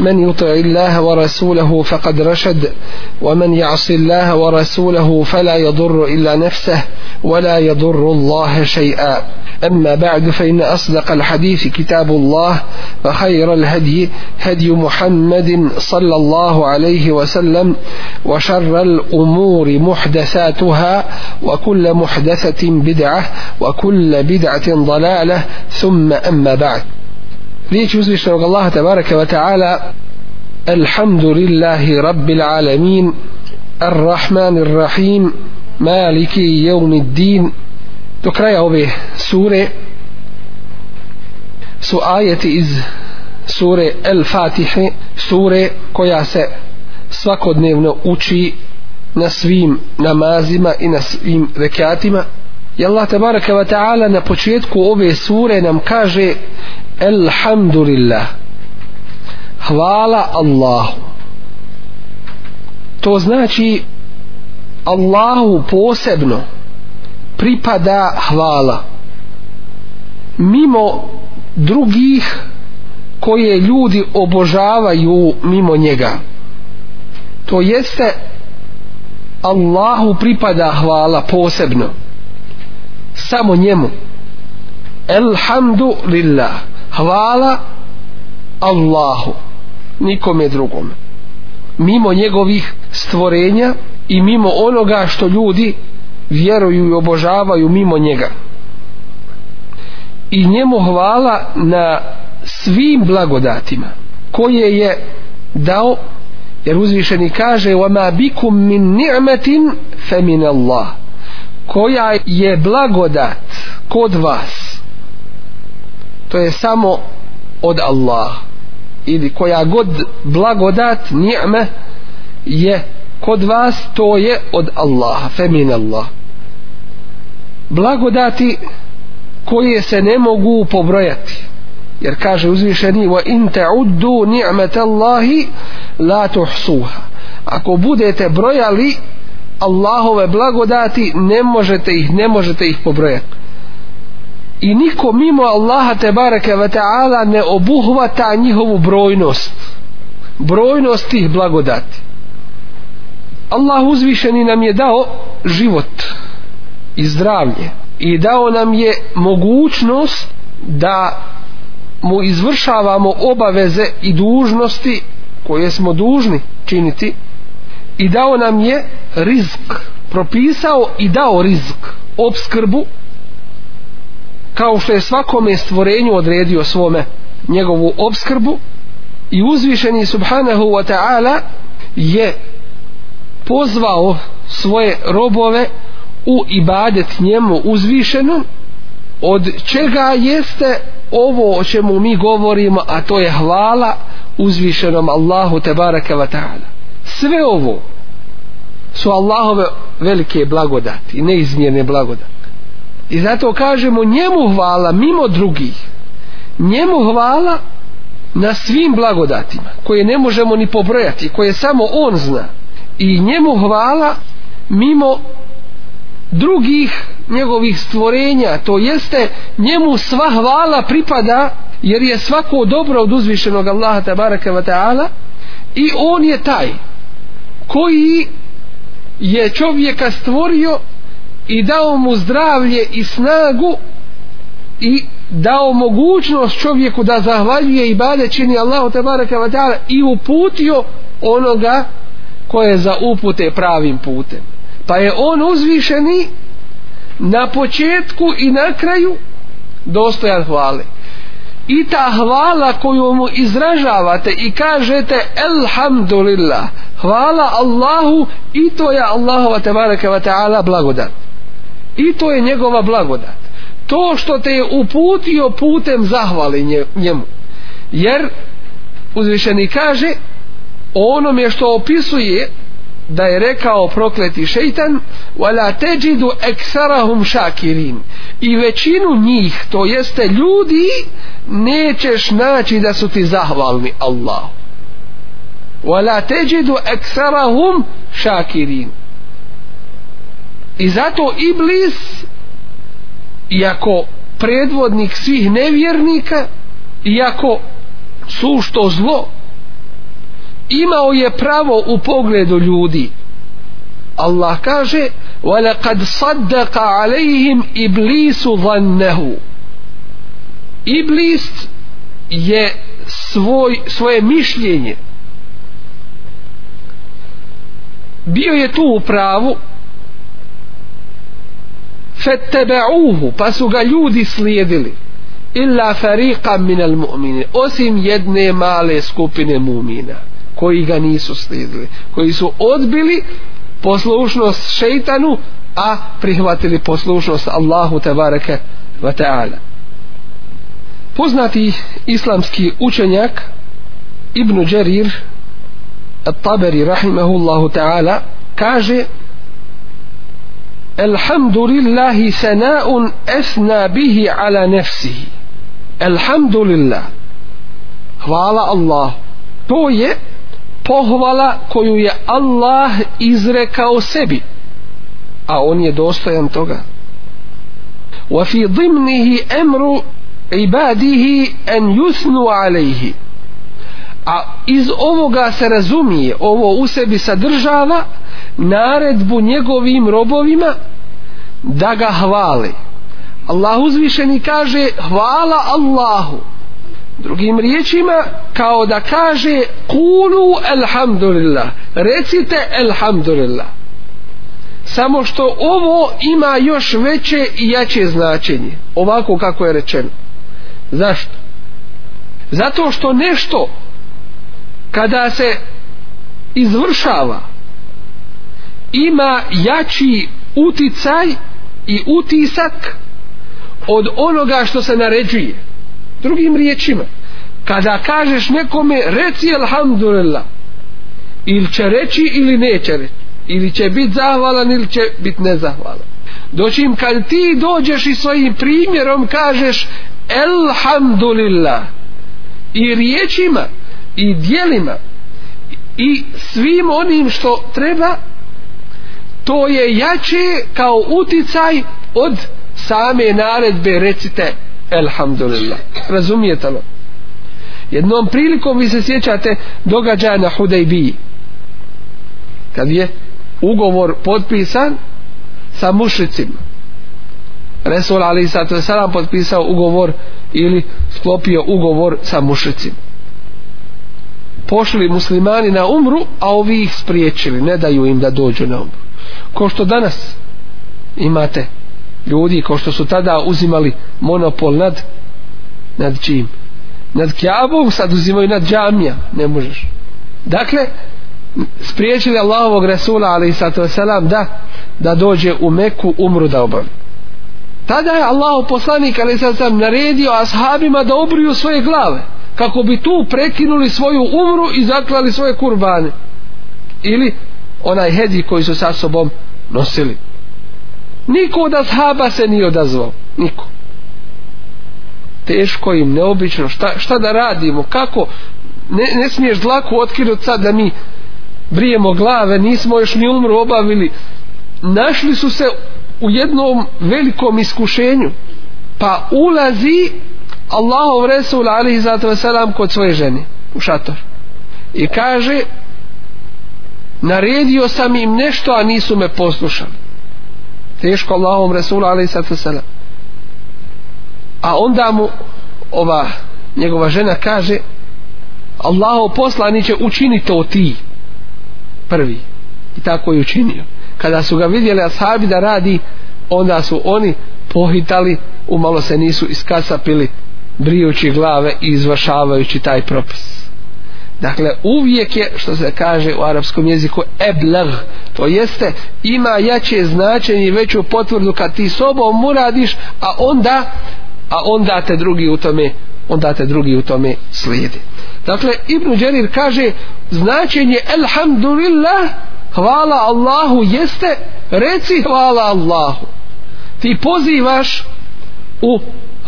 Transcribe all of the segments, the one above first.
من يطع الله ورسوله فقد رشد ومن يعص الله ورسوله فلا يضر إلا نفسه ولا يضر الله شيئا أما بعد فإن أصدق الحديث كتاب الله فخير الهدي هدي محمد صلى الله عليه وسلم وشر الأمور محدثاتها وكل محدثة بدعة وكل بدعة ضلالة ثم أما بعد riječ uzvišenog Allaha tabaraka wa ta'ala Alhamdulillahi Rabbil Alamin Ar-Rahman Ar-Rahim Maliki Jevmiddin do kraja ove sure su ajeti iz sure El Fatihe sure koja se svakodnevno uči na svim namazima i na svim rekatima i Allah tabaraka wa ta'ala na početku ove sure nam kaže Elhamdulillah Hvala Allahu To znači Allahu posebno pripada hvala mimo drugih koje ljudi obožavaju mimo njega to jeste Allahu pripada hvala posebno samo njemu Elhamdulillah hvala Allahu nikome drugome mimo njegovih stvorenja i mimo onoga što ljudi vjeruju i obožavaju mimo njega i njemu hvala na svim blagodatima koje je dao jer uzvišeni kaže وَمَا بِكُمْ مِنْ نِعْمَةٍ فَمِنَ اللَّهِ koja je blagodat kod vas to je samo od Allah ili koja god blagodat ni'me je kod vas to je od Allaha femin Allah blagodati koje se ne mogu pobrojati jer kaže uzvišeni wa in ta'uddu ni'matallahi la tuhsuha ako budete brojali Allahove blagodati ne možete ih ne možete ih pobrojati i niko mimo Allaha te bareke ve taala ne obuhvata njihovu brojnost brojnost tih blagodati Allah uzvišeni nam je dao život i zdravlje i dao nam je mogućnost da mu izvršavamo obaveze i dužnosti koje smo dužni činiti i dao nam je rizk propisao i dao rizk obskrbu kao što je svakome stvorenju odredio svome njegovu obskrbu i uzvišeni subhanahu wa ta'ala je pozvao svoje robove u ibadet njemu uzvišenom od čega jeste ovo o čemu mi govorimo a to je hvala uzvišenom Allahu tebareke wa ta'ala sve ovo su Allahove velike blagodati neizmjerne blagodati I zato kažemo njemu hvala mimo drugih. Njemu hvala na svim blagodatima koje ne možemo ni pobrojati, koje samo on zna. I njemu hvala mimo drugih njegovih stvorenja, to jeste njemu sva hvala pripada jer je svako dobro od uzvišenog Allaha tabaraka wa ta'ala i on je taj koji je čovjeka stvorio i dao mu zdravlje i snagu i dao mogućnost čovjeku da zahvaljuje i bade čini Allahu te baraka wa ta'ala i uputio onoga koje za upute pravim putem pa je on uzvišeni na početku i na kraju dostojan hvale i ta hvala koju mu izražavate i kažete elhamdulillah hvala Allahu i to je Allahova tebareke ta'ala blagodat i to je njegova blagodat to što te je uputio putem zahvali njemu jer uzvišeni kaže onom je što opisuje da je rekao prokleti šeitan wala teđidu ekserahum šakirin i većinu njih to jeste ljudi nećeš naći da su ti zahvalni Allah wala teđidu ekserahum šakirin I zato Iblis, iako predvodnik svih nevjernika, iako sušto zlo, imao je pravo u pogledu ljudi. Allah kaže, وَلَقَدْ صَدَّقَ عَلَيْهِمْ إِبْلِيسُ ظَنَّهُ Iblis je svoj, svoje mišljenje. Bio je tu u pravu, fettebe'uhu pa su ga ljudi slijedili illa fariqa min al mu'mini osim jedne male skupine mu'mina koji ga nisu slijedili koji su odbili poslušnost šeitanu a prihvatili poslušnost Allahu tebareke wa ta'ala poznati islamski učenjak Ibnu Džerir Taberi rahimahullahu ta'ala kaže Elhamdulillahi sanaun esna bihi ala nefsihi. Elhamdulillah. Hvala Allah. To je pohvala koju je Allah izrekao sebi. A on je dostojan toga. Wa fi dhimnihi emru ibadihi en yusnu alaihi a iz ovoga se razumije ovo u sebi sadržava naredbu njegovim robovima da ga hvali Allah uzvišeni kaže hvala Allahu drugim riječima kao da kaže kulu elhamdulillah recite elhamdulillah samo što ovo ima još veće i jače značenje ovako kako je rečeno zašto? zato što nešto kada se izvršava ima jači uticaj i utisak od onoga što se naređuje drugim riječima kada kažeš nekome reci alhamdulillah ili će reći ili neće reći ili će biti zahvalan ili će biti nezahvalan doćim kad ti dođeš i svojim primjerom kažeš elhamdulillah i riječima i dijelima i svim onim što treba to je jače kao uticaj od same naredbe recite Elhamdulillah razumijete li jednom prilikom vi se sjećate događaja na Hudejbiji kad je ugovor potpisan sa mušicima Resul Ali Sato je sada potpisao ugovor ili sklopio ugovor sa mušicima pošli muslimani na umru, a ovi ih spriječili, ne daju im da dođu na umru. Ko što danas imate ljudi, ko što su tada uzimali monopol nad, nad čim? Nad kjabom, sad uzimaju nad džamija, ne možeš. Dakle, spriječili Allahovog Resula, ali i sato selam, da, da dođe u Meku umru da obavi. Tada je Allah poslanik, ali sad sam naredio ashabima da obriju svoje glave kako bi tu prekinuli svoju umru i zaklali svoje kurbane ili onaj hedji koji su sa sobom nosili niko od ashaba se nije odazvao niko teško im, neobično šta, šta da radimo, kako ne, ne smiješ dlaku otkinuti sad da mi brijemo glave nismo još ni umru obavili našli su se u jednom velikom iskušenju pa ulazi Allahov Resul alihi zato selam kod svoje žene u šator i kaže naredio sam im nešto a nisu me poslušali teško Allahom Resul alihi zato selam a onda mu ova njegova žena kaže Allaho poslaniće učini to ti prvi i tako je učinio kada su ga vidjeli ashabi da radi onda su oni pohitali umalo se nisu iskasapili brijući glave i izvašavajući taj propis dakle uvijek je što se kaže u arapskom jeziku ebleg to jeste ima jače značenje i veću potvrdu kad ti sobom uradiš a onda a onda te drugi u tome onda te drugi u tome slijede dakle Ibn Đerir kaže značenje elhamdulillah hvala Allahu jeste reci hvala Allahu ti pozivaš u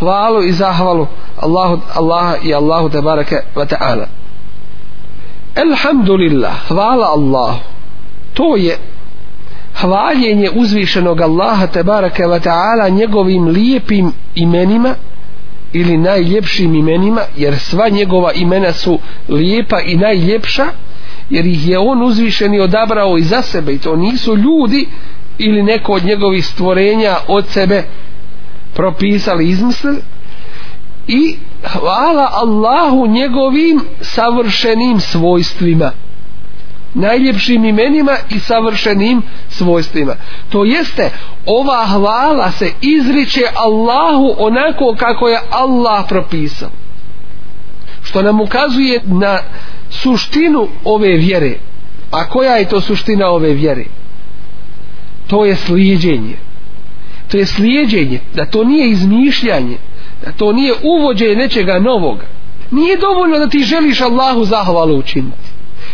hvalu i zahvalu Allahu Allaha i Allahu te bareke ve taala. Alhamdulillah, hvala Allahu. To je hvaljenje uzvišenog Allaha te bareke ve taala njegovim lijepim imenima ili najljepšim imenima, jer sva njegova imena su lijepa i najljepša, jer ih je on uzvišeni odabrao i za sebe i to nisu ljudi ili neko od njegovih stvorenja od sebe propisali izmislili i hvala Allahu njegovim savršenim svojstvima najljepšim imenima i savršenim svojstvima to jeste ova hvala se izriče Allahu onako kako je Allah propisao što nam ukazuje na suštinu ove vjere a koja je to suština ove vjere to je slijedjenje to je slijedjenje, da to nije izmišljanje, da to nije uvođenje nečega novoga. Nije dovoljno da ti želiš Allahu zahvalu učiniti,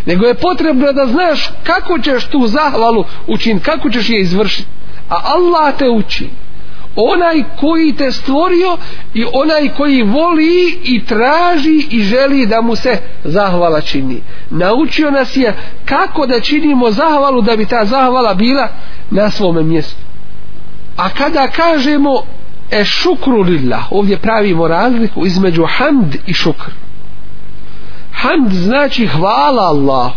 nego je potrebno da znaš kako ćeš tu zahvalu učiniti, kako ćeš je izvršiti. A Allah te uči, onaj koji te stvorio i onaj koji voli i traži i želi da mu se zahvala čini. Naučio nas je kako da činimo zahvalu da bi ta zahvala bila na svome mjestu. A kada kažemo e šukru lillah, ovdje pravimo razliku između hamd i šukr. Hamd znači hvala Allah.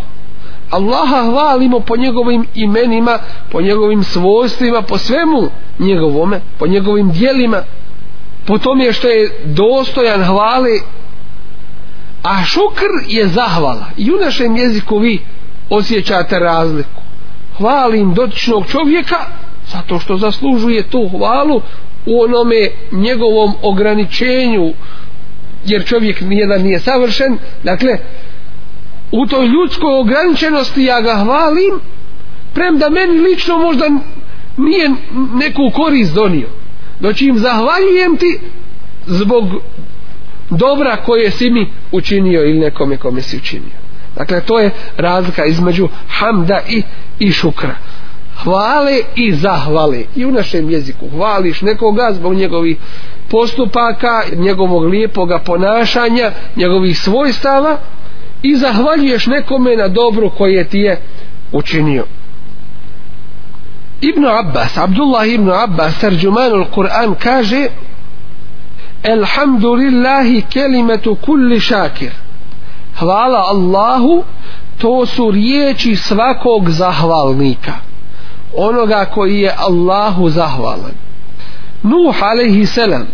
Allaha hvalimo po njegovim imenima, po njegovim svojstvima, po svemu njegovome, po njegovim dijelima, po tome što je dostojan hvali. A šukr je zahvala. I u našem jeziku vi osjećate razliku. Hvalim dotičnog čovjeka, zato što zaslužuje tu hvalu u onome njegovom ograničenju jer čovjek nijedan nije savršen dakle u toj ljudskoj ograničenosti ja ga hvalim premda meni lično možda nije neku korist donio znači im zahvaljujem ti zbog dobra koje si mi učinio ili nekome kome si učinio dakle to je razlika između hamda i, i šukra hvale i zahvale i u našem jeziku hvališ nekoga zbog njegovih postupaka njegovog lijepoga ponašanja njegovih svojstava i zahvaljuješ nekome na dobru koje ti je učinio Ibn Abbas Abdullah ibn Abbas Tarđumanul Kur'an kaže Elhamdulillahi kelimetu kulli šakir Hvala Allahu to su riječi svakog zahvalnika onoga koji je Allahu zahvalan. Nuh alaihi selam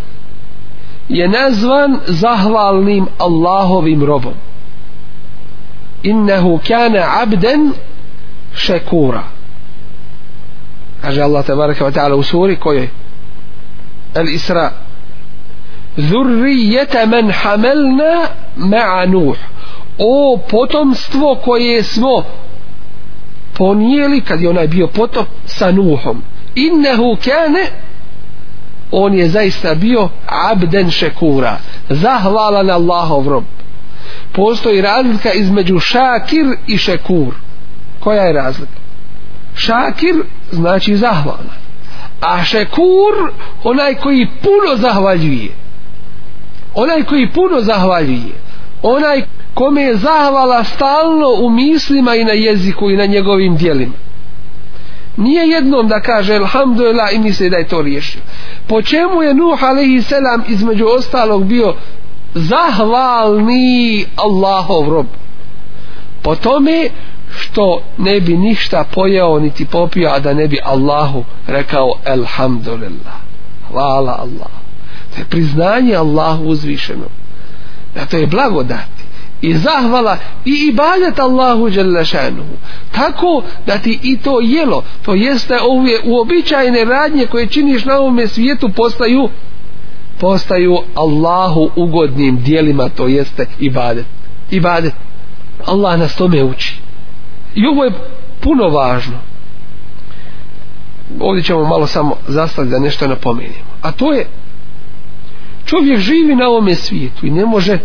je nazvan zahvalnim Allahovim robom. Innehu kana abden šekura. Kaže Allah tabaraka wa ta'ala u suri koje Al Isra Zurrijeta men hamelna ma'a Nuh O potomstvo koje smo ponijeli kad je onaj bio potop sa Nuhom innehu kane on je zaista bio abden šekura zahvalan Allahov rob postoji razlika između šakir i šekur koja je razlika šakir znači zahvalan a šekur onaj koji puno zahvaljuje onaj koji puno zahvaljuje onaj koji kome je zahvala stalno u mislima i na jeziku i na njegovim dijelima. Nije jednom da kaže Alhamdulillah i misli da je to riješio. Po čemu je Nuh alaihi selam između ostalog bio zahvalni Allahov rob? Po tome što ne bi ništa pojao niti popio, a da ne bi Allahu rekao Alhamdulillah. Hvala Allah. To je priznanje Allahu uzvišeno. Da to je blagodat i zahvala i ibadet Allahu Đelešanu. Tako da ti i to jelo, to jeste ove uobičajene radnje koje činiš na ovome svijetu postaju postaju Allahu ugodnim dijelima, to jeste ibadet. Ibadet. Allah nas tome uči. I ovo je puno važno. Ovdje ćemo malo samo zastati da nešto napomenimo. A to je čovjek živi na ovome svijetu i ne može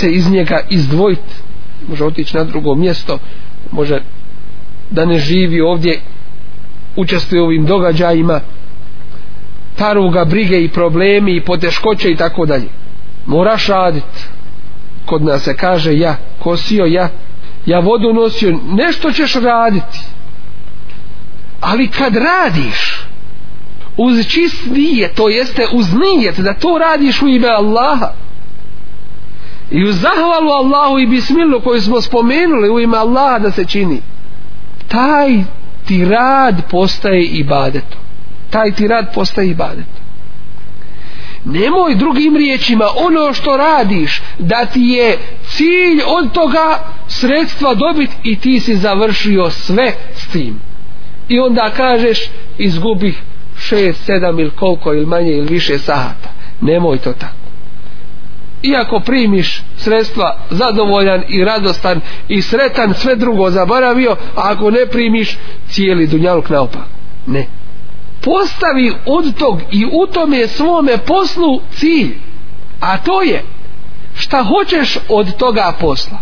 se iz njega izdvojiti može otići na drugo mjesto može da ne živi ovdje učestvuje u ovim događajima taruga, brige i problemi i poteškoće i tako dalje moraš radit kod nas se kaže ja kosio ja ja vodu nosio nešto ćeš raditi ali kad radiš uz čist nijet to jeste uz nijet da to radiš u ime Allaha i u zahvalu Allahu i bismilu koju smo spomenuli u ime Allaha da se čini taj ti rad postaje ibadetom taj ti rad postaje ibadetom nemoj drugim riječima ono što radiš da ti je cilj od toga sredstva dobit i ti si završio sve s tim i onda kažeš izgubih 6, 7 ili koliko ili manje ili više sahata nemoj to tako iako primiš sredstva zadovoljan i radostan i sretan sve drugo zaboravio a ako ne primiš cijeli dunjaluk naopak ne postavi od tog i u tome svome poslu cilj a to je šta hoćeš od toga posla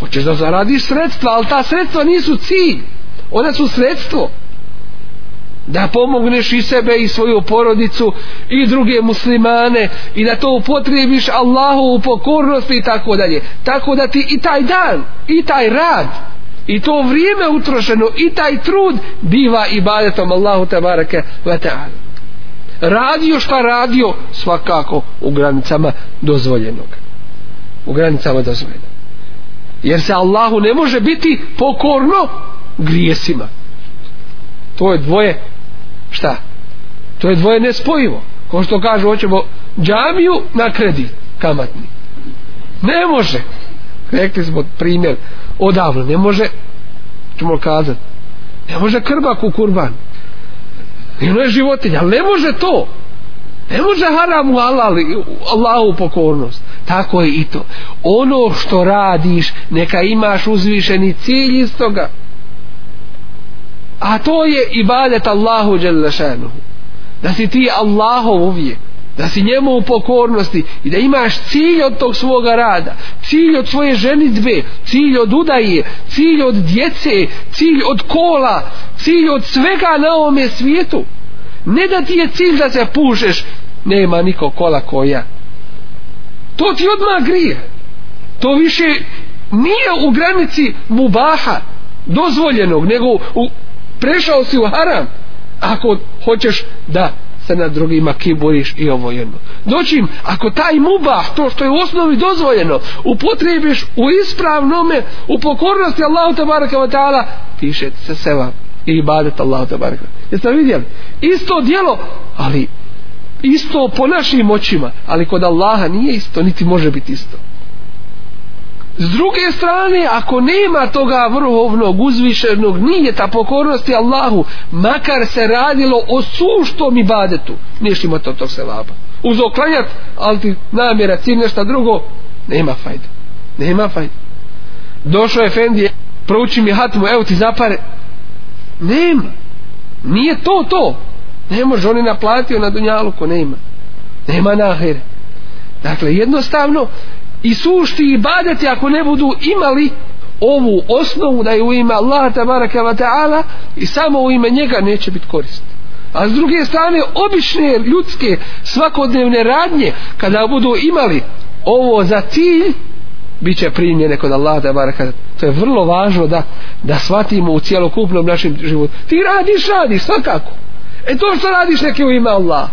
hoćeš da zaradiš sredstva ali ta sredstva nisu cilj ona su sredstvo da pomogneš i sebe i svoju porodicu i druge muslimane i da to upotrijebiš Allahu u pokornosti i tako dalje tako da ti i taj dan i taj rad i to vrijeme utrošeno i taj trud biva ibadetom Allahu tabaraka wa ta'ala radio šta radio svakako u granicama dozvoljenog u granicama dozvoljenog jer se Allahu ne može biti pokorno grijesima to je dvoje šta? To je dvoje nespojivo. Ko što kažu, hoćemo džamiju na kredit kamatni. Ne može. Rekli smo primjer odavno. Ne može, ćemo kazat. Ne može krbak u kurban. I ono je životinja. Ali ne može to. Ne može haram u halal, Allahu pokornost. Tako je i to. Ono što radiš, neka imaš uzvišeni cilj iz toga a to je ibadet Allahu Đelešanuhu da si ti Allahov uvijek da si njemu u pokornosti i da imaš cilj od tog svoga rada cilj od svoje ženitbe cilj od udaje, cilj od djece cilj od kola cilj od svega na ovome svijetu ne da ti je cilj da se pušeš nema niko kola koja to ti odmah grije to više nije u granici mubaha dozvoljenog nego u, prešao si u haram ako hoćeš da se na drugima kiburiš i ovo jedno. Doćim, ako taj mubah, to što je u osnovi dozvoljeno, upotrebiš u ispravnome, u pokornosti Allahu tabaraka wa ta'ala, piše se seva i ibadet Allahu tabaraka. Jeste vidjeli? Isto dijelo, ali isto po našim očima, ali kod Allaha nije isto, niti može biti isto. S druge strane, ako nema toga vrhovnog, uzvišenog, nije ta pokornosti Allahu, makar se radilo o suštom ibadetu, niješ ima to tog selaba. Uz oklanjat, ali ti namjera, cilj nešto drugo, nema fajda. Nema fajda. Došao je Fendi, prouči mi hatmu, evo ti zapare. Nema. Nije to to. Ne može, on je naplatio na dunjalu ko nema. Nema nahere. Dakle, jednostavno, i sušti i badeti ako ne budu imali ovu osnovu da je u ime Allaha tabaraka wa ta'ala i samo u ime njega neće biti korist. A s druge strane, obične ljudske svakodnevne radnje, kada budu imali ovo za cilj, bit će primljene kod Allaha tabaraka To je vrlo važno da, da shvatimo u cijelokupnom našem životu. Ti radiš, radiš, svakako. E to što radiš neke u ime Allaha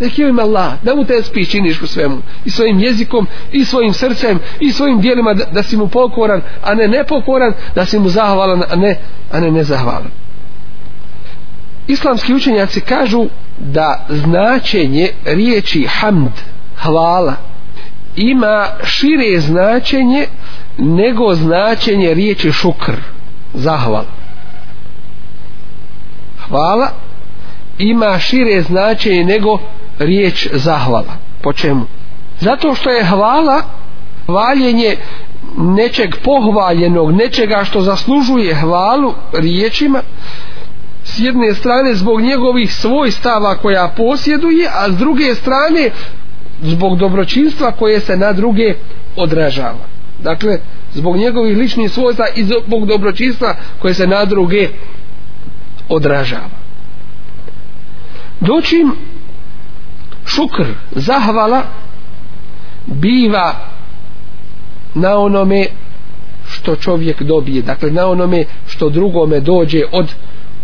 neki ima Allah, da mu te spi činiš u svemu, i svojim jezikom, i svojim srcem, i svojim dijelima, da, da si mu pokoran, a ne nepokoran, da si mu zahvalan, a ne, a ne nezahvalan. Islamski učenjaci kažu da značenje riječi hamd, hvala, ima šire značenje nego značenje riječi šukr, zahval. Hvala ima šire značenje nego hvala riječ zahvala. Po čemu? Zato što je hvala valjenje nečeg pohvaljenog, nečega što zaslužuje hvalu riječima, s jedne strane zbog njegovih svojstava koja posjeduje, a s druge strane zbog dobročinstva koje se na druge odražava. Dakle, zbog njegovih ličnih svojstva i zbog dobročinstva koje se na druge odražava. Doćim šukr, zahvala biva na onome što čovjek dobije, dakle na onome što drugome dođe od,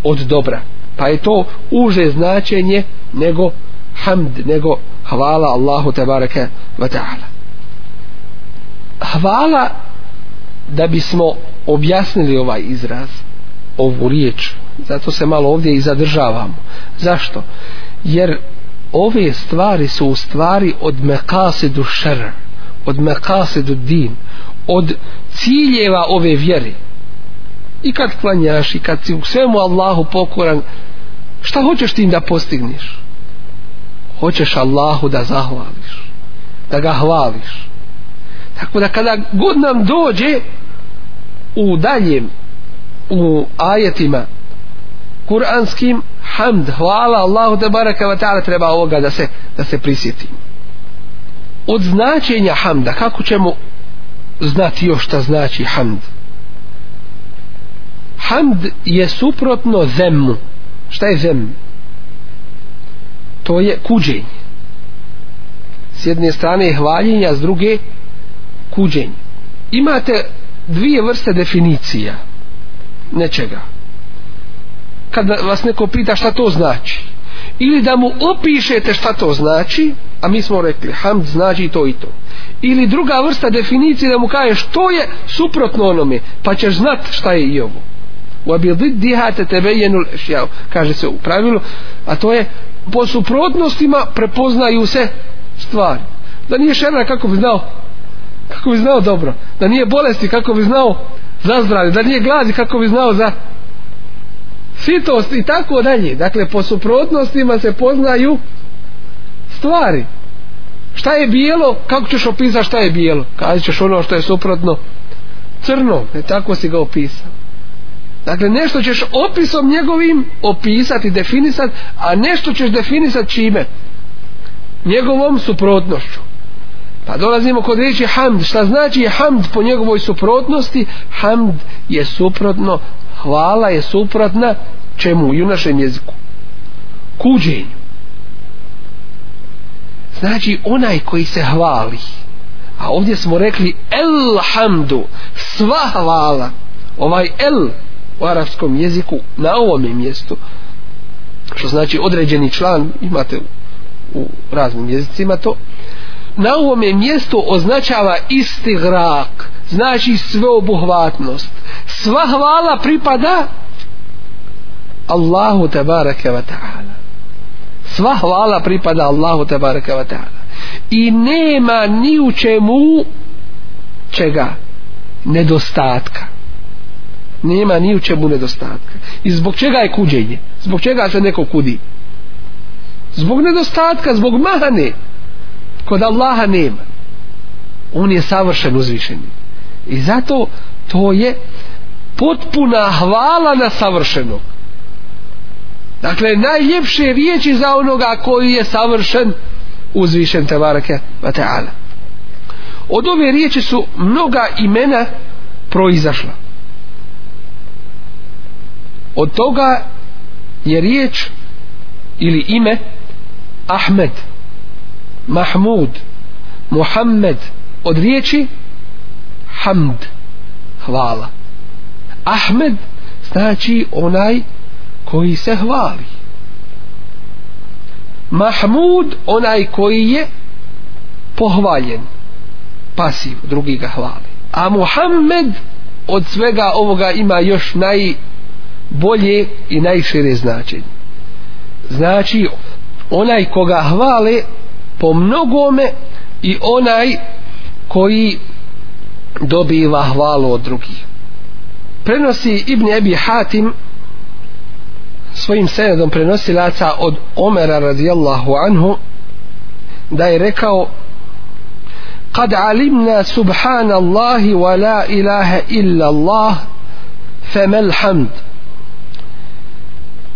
od dobra. Pa je to uže značenje nego hamd, nego hvala Allahu te baraka wa ta'ala. Hvala da bismo objasnili ovaj izraz, ovu riječ, zato se malo ovdje i zadržavamo. Zašto? Jer ove stvari su u stvari od mekasidu šer od mekasidu din od ciljeva ove vjere i kad klanjaš i kad si u svemu Allahu pokoran šta hoćeš tim da postigniš hoćeš Allahu da zahvališ da ga hvališ tako da kada god nam dođe u daljem u ajetima kuranskim hamd, hvala Allahu te baraka wa ta'ala treba ovoga da se, da se prisjeti. Od značenja hamda, kako ćemo znati još šta znači hamd? Hamd je suprotno zemmu. Šta je zem? To je kuđenje. S jedne strane je hvaljenje, a s druge kuđenje. Imate dvije vrste definicija nečega kada vas neko pita šta to znači ili da mu opišete šta to znači a mi smo rekli hamd znači to i to ili druga vrsta definicije da mu kaje što je suprotno onome pa ćeš znat šta je i ovo u abidihate tebe jenul šjao kaže se u pravilu a to je po suprotnostima prepoznaju se stvari da nije šerna kako bi znao kako bi znao dobro da nije bolesti kako bi znao za zdravlje da nije gladi kako bi znao za sitost i tako dalje. Dakle, po suprotnostima se poznaju stvari. Šta je bijelo, kako ćeš opisati šta je bijelo? Kada ćeš ono što je suprotno crno, ne tako si ga opisao. Dakle, nešto ćeš opisom njegovim opisati, definisati, a nešto ćeš definisati čime? Njegovom suprotnošću. Pa dolazimo kod riječi hamd. Šta znači hamd po njegovoj suprotnosti? Hamd je suprotno hvala je suprotna čemu i u našem jeziku kuđenju znači onaj koji se hvali a ovdje smo rekli elhamdu sva hvala ovaj el u arapskom jeziku na ovome mjestu što znači određeni član imate u, u raznim jezicima to na ovome mjestu označava istigrak grak znači sveobuhvatnost sva hvala pripada Allahu tebareke ve taala sva hvala pripada Allahu tebareke ve taala i nema ni u čemu čega nedostatka nema ni u čemu nedostatka i zbog čega je kuđenje zbog čega se neko kudi zbog nedostatka zbog mahane kod Allaha nema on je savršen uzvišeni I zato to je potpuna hvala na savršenog. Dakle, najljepše riječi za onoga koji je savršen uzvišen te barake vata'ala. Od ove riječi su mnoga imena proizašla. Od toga je riječ ili ime Ahmed, Mahmud, Muhammed od riječi hamd hvala Ahmed znači onaj koji se hvali Mahmud onaj koji je pohvaljen pasiv drugi ga hvali a Muhammed od svega ovoga ima još najbolje i najšire značenje znači onaj koga hvale po mnogome i onaj koji dobiva hvalu od drugih prenosi Ibn Ebi Hatim svojim senedom prenosilaca od Omera radijallahu anhu da je rekao kad alimna subhanallahi wa la ilaha illa Allah femel hamd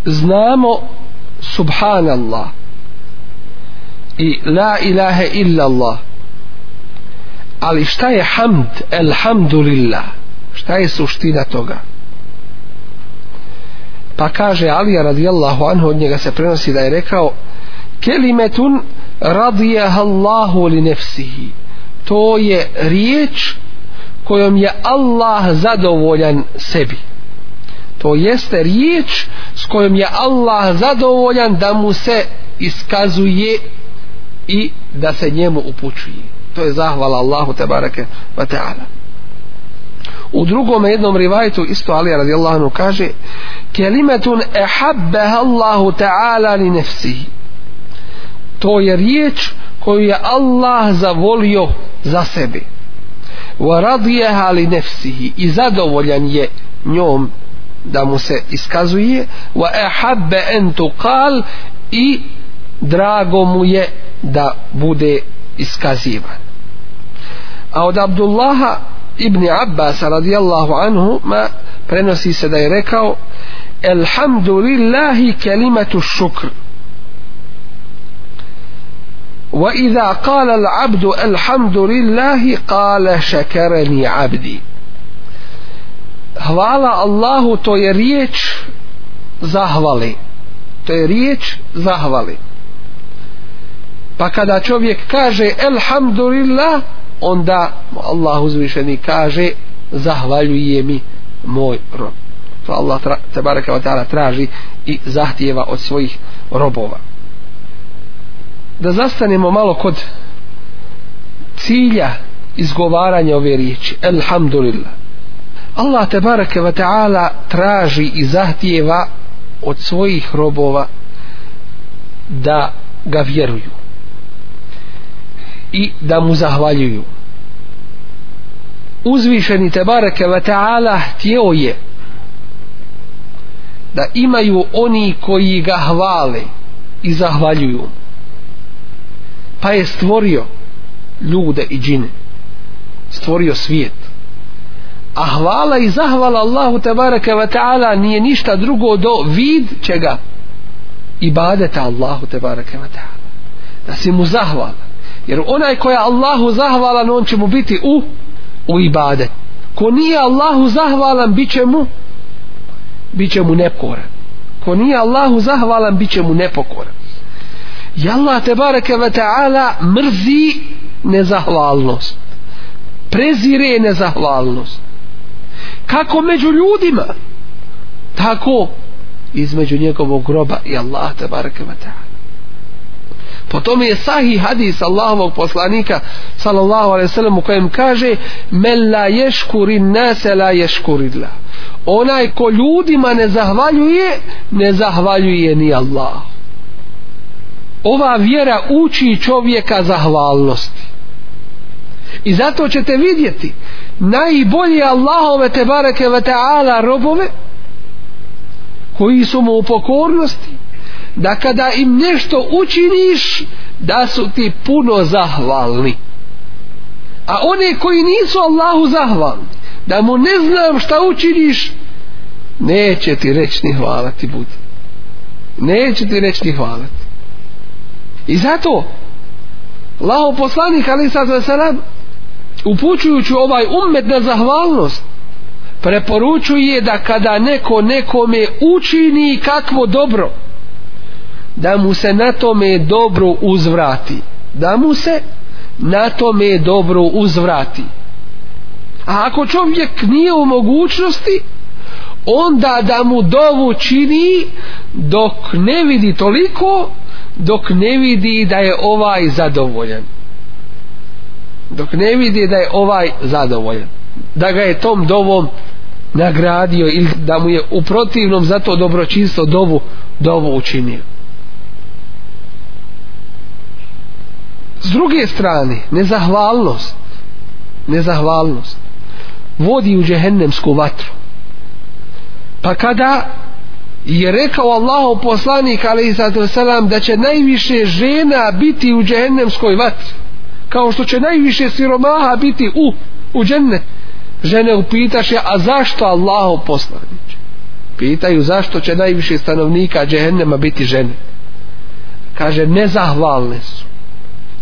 znamo subhanallah i la ilaha illa Allah ali šta je hamd elhamdulillah šta je suština toga pa kaže Ali radijallahu anhu od njega se prenosi da je rekao kelimetun radijaha Allahu li nefsihi to je riječ kojom je Allah zadovoljan sebi to jeste riječ s kojom je Allah zadovoljan da mu se iskazuje i da se njemu upućuje to je zahvala Allahu te bareke ve taala U drugom jednom rivajtu isto Ali radijallahu anhu kaže kelimetun ehabbeha Allahu ta'ala li nefsihi to je riječ koju je Allah zavolio za sebe wa radijeha li nefsihi i zadovoljan je njom da mu se iskazuje wa ehabbe entu kal i drago mu je da bude iskazivan A od Abdullaha ibn Abbas radijallahu anhu ma prenosi se da je rekao Elhamdulillahi kelimatu šukr Wa iza kala l'abdu elhamdulillahi kala šakarani abdi Hvala Allahu to je riječ zahvali To je riječ zahvali Pa kada čovjek kaže Elhamdulillah onda Allah uzvišeni kaže zahvaljuje mi moj rob to Allah tabaraka wa ta'ala traži i zahtijeva od svojih robova da zastanemo malo kod cilja izgovaranja ove riječi Elhamdulillah Allah tabaraka wa ta'ala traži i zahtijeva od svojih robova da ga vjeruju i da mu zahvaljuju uzvišeni Tebareke ve Teala htio je da imaju oni koji ga hvale i zahvaljuju pa je stvorio ljude i džine stvorio svijet a hvala i zahvala Allahu Tebareke ve Teala nije ništa drugo do vid čega ibadeta Allahu Tebareke ve Teala da si mu zahvala jer onaj ko je Allahu zahvalan on će mu biti u u ibadet ko nije Allahu zahvalan bit će mu bit će mu nepokoran ko nije Allahu zahvalan bit će mu nepokoran i Allah te bareke ve ta'ala mrzi nezahvalnost prezire nezahvalnost kako među ljudima tako između njegovog groba i Allah te bareke ve ta'ala Po tome je sahi hadis Allahovog poslanika sallallahu alaihi sallam u kojem kaže men la ješkurin nase la ješkuridla. Onaj ko ljudima ne zahvaljuje, ne zahvaljuje ni Allah. Ova vjera uči čovjeka zahvalnosti. I zato ćete vidjeti najbolji Allahove te bareke ve robove koji su mu u pokornosti da kada im nešto učiniš da su ti puno zahvalni a one koji nisu Allahu zahvalni da mu ne znam šta učiniš neće ti reći ni hvala ti budi neće ti reći ni hvala ti. i zato Allaho poslanik ali sad sa upućujući ovaj umet na zahvalnost preporučuje da kada neko nekome učini kakvo dobro da mu se na tome dobro uzvrati da mu se na tome dobro uzvrati a ako čovjek nije u mogućnosti onda da mu dovu čini dok ne vidi toliko dok ne vidi da je ovaj zadovoljen dok ne vidi da je ovaj zadovoljen da ga je tom dovom nagradio ili da mu je u protivnom za to dobročinstvo dovu, dovu učinio S druge strane, nezahvalnost, nezahvalnost, vodi u džehennemsku vatru. Pa kada je rekao Allahu poslanik alejhi salatu selam da će najviše žena biti u džehennemskoj vatri kao što će najviše siromaha biti u u džennet žene upitaše a zašto Allahu poslanik pitaju zašto će najviše stanovnika džehennema biti žene kaže nezahvalne su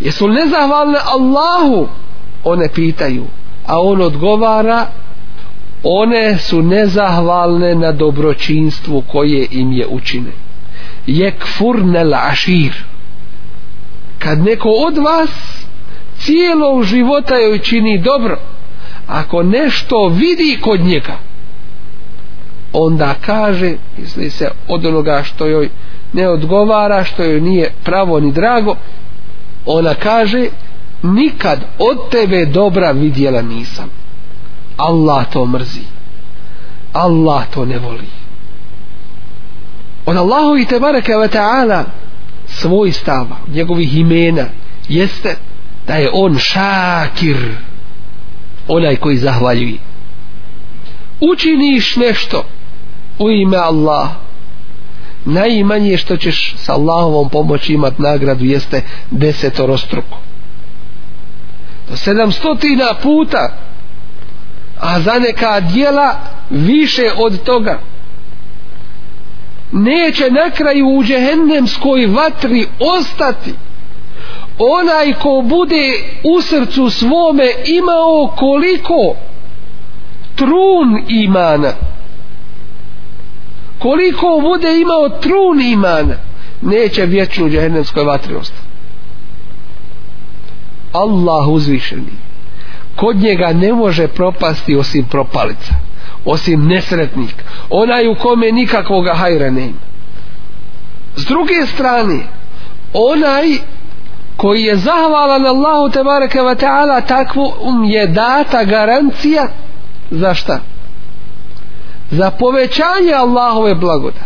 jesu nezahvalne Allahu one pitaju a on odgovara one su nezahvalne na dobročinstvu koje im je učine je kfurnel ašir kad neko od vas cijelo u života joj čini dobro ako nešto vidi kod njega onda kaže misli se od onoga što joj ne odgovara što joj nije pravo ni drago ona kaže nikad od tebe dobra vidjela nisam Allah to mrzi Allah to ne voli od Allahu i tebareke ve ta'ala svoj stava njegovih imena jeste da je on šakir onaj koji zahvaljuje učiniš nešto u ime Allaha najmanje što ćeš sa Allahovom pomoći imat nagradu jeste desetorostruku do sedamstotina puta a za neka dijela više od toga neće na kraju u džehennemskoj vatri ostati onaj ko bude u srcu svome imao koliko trun imana koliko bude imao trun imana neće vječnu džahennemskoj vatri ostati Allah uzvišeni kod njega ne može propasti osim propalica osim nesretnik onaj u kome nikakvoga hajra ne ima s druge strane onaj koji je zahvalan Allahu te barekeva ta'ala takvu um je data garancija za šta? za povećanje Allahove blagodati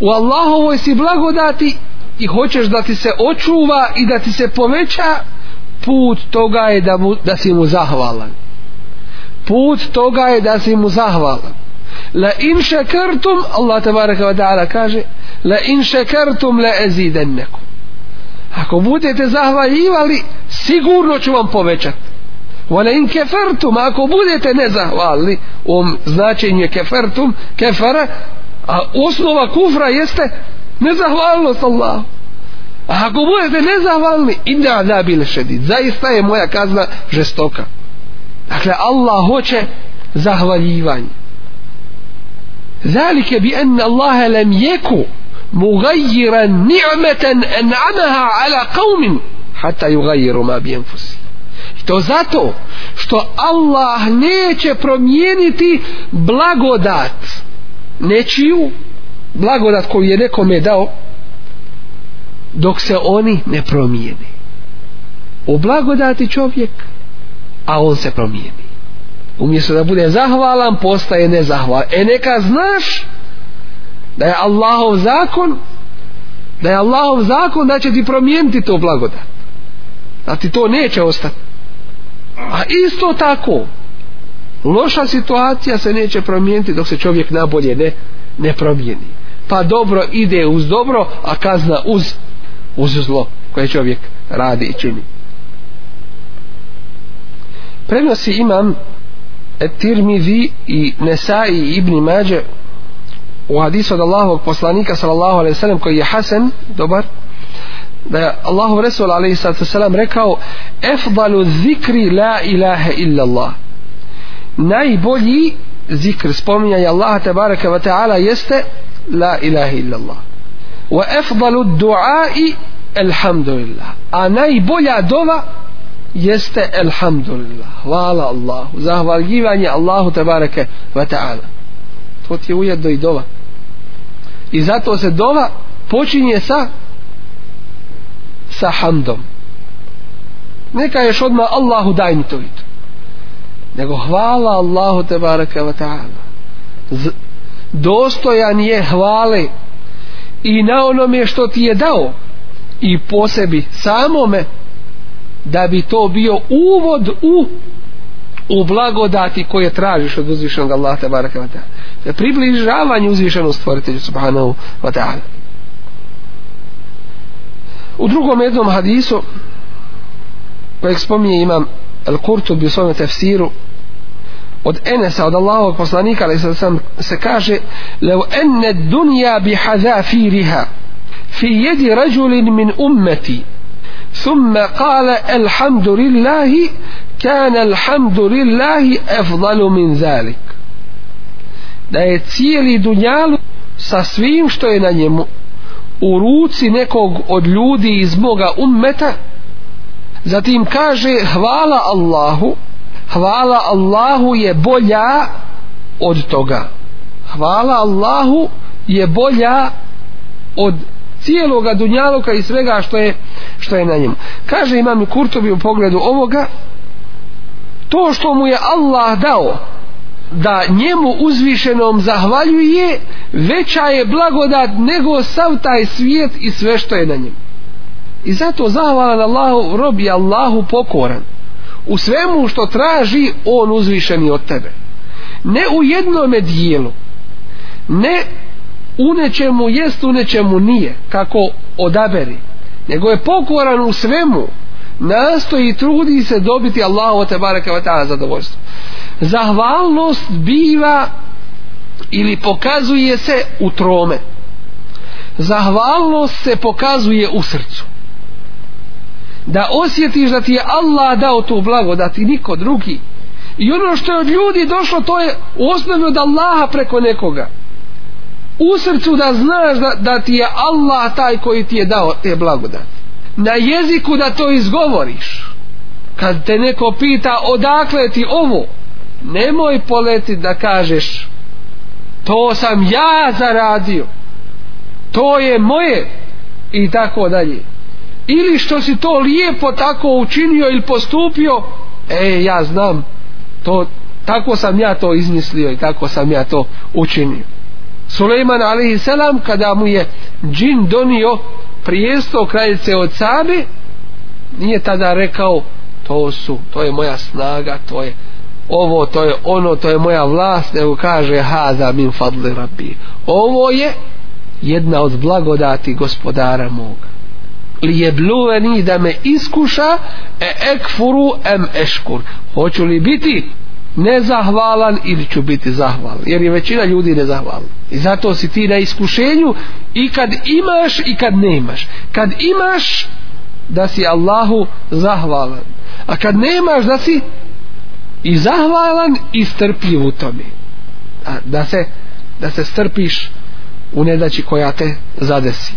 u Allahovoj si blagodati i hoćeš da ti se očuva i da ti se poveća put toga je da, mu, da si mu zahvalan put toga je da si mu zahvalan la in šekertum Allah tabaraka wa ta'ala kaže la in šekertum la eziden neku ako budete zahvaljivali sigurno ću vam povećati Wala in kefertum, ako budete nezahvalni, ovom um, značenju je kefertum, kefara, a osnova kufra jeste nezahvalnost Allah. A ako budete nezahvalni, inda adabil šedid, zaista je moja kazna žestoka. Dakle, Allah hoće zahvaljivanje. Zalike bi en Allahe lem jeku mugajiran ni'meten en'amaha ala qavmin hata jugajiru ma bi enfusi. To zato što Allah neće promijeniti blagodat nečiju, blagodat koju je nekome dao, dok se oni ne promijeni. U blagodati čovjek, a on se promijeni. Umjesto da bude zahvalan, postaje nezahvalan. E neka znaš da je Allahov zakon da je Allahov zakon da će ti promijeniti to blagodat. Da ti to neće ostati a isto tako loša situacija se neće promijeniti dok se čovjek nabolje ne, ne promijeni pa dobro ide uz dobro a kazna uz, uz zlo koje čovjek radi i čini prenosi imam Tirmidhi i Nesai i Ibni Mađe u hadisu od Allahovog poslanika sallallahu alaihi sallam koji je Hasan dobar da je Allahov Resul alaihi sallatu sallam rekao efdalu zikri la ilaha illa Allah najbolji zikr spominjanja Allaha tabaraka wa ta'ala jeste la ilaha illa Allah wa efdalu du'ai alhamdulillah a najbolja dova jeste alhamdulillah hvala Allahu zahvaljivanje Allahu tabaraka wa ta'ala to ti je ujedno i dova i zato se dova počinje sa sa hamdom neka ješ odmah Allahu daj mi to i to nego hvala Allahu te baraka wa ta'ala dostojan je hvale i na onome što ti je dao i po sebi samome da bi to bio uvod u u blagodati koje tražiš od uzvišenog Allaha te baraka wa ta'ala približavanje uzvišenog stvoritelja subhanahu wa ta'ala U drugom jednom hadisu kojeg spominje imam El Kurtu bi u svome tefsiru od Enesa, od Allahovog poslanika ali sad sam se kaže Lev enne dunja bi haza firiha fi jedi rađulin min ummeti ثم قال الحمد لله كان الحمد لله أفضل من ذلك da je cijeli dunjalu sa svim što je na njemu u ruci nekog od ljudi iz moga ummeta zatim kaže hvala Allahu hvala Allahu je bolja od toga hvala Allahu je bolja od cijeloga dunjaloka i svega što je što je na njemu kaže imam Kurtovi u pogledu ovoga to što mu je Allah dao da njemu uzvišenom zahvaljuje veća je blagodat nego sav taj svijet i sve što je na njemu i zato zahvalan Allahu rob je Allahu pokoran u svemu što traži on uzvišeni od tebe ne u jednome dijelu ne u nečemu jest u nečemu nije kako odaberi nego je pokoran u svemu nastoji i trudi se dobiti Allahu te bareke ve taala zadovoljstvo. Zahvalnost biva ili pokazuje se u trome. Zahvalnost se pokazuje u srcu. Da osjetiš da ti je Allah dao tu blagodat i niko drugi. I ono što je od ljudi došlo to je u osnovi od Allaha preko nekoga. U srcu da znaš da, da ti je Allah taj koji ti je dao te blagodati na jeziku da to izgovoriš kad te neko pita odakle ti ovo nemoj poleti da kažeš to sam ja zaradio to je moje i tako dalje ili što si to lijepo tako učinio ili postupio e ja znam to tako sam ja to izmislio i tako sam ja to učinio Sulejman alaihi selam kada mu je džin donio prijesto kraljice od Sabe nije tada rekao to su, to je moja snaga, to je ovo, to je ono, to je moja vlast, nego kaže Haza min fadli rabbi. Ovo je jedna od blagodati gospodara moga. Li je bluveni da me iskuša e ekfuru em eškur. Hoću li biti nezahvalan ili ću biti zahvalan jer je većina ljudi nezahvalna i zato si ti na iskušenju i kad imaš i kad nemaš kad imaš da si Allahu zahvalan a kad nemaš da si i zahvalan i strpljiv u tome a, da se da se strpiš u nedaći koja te zadesi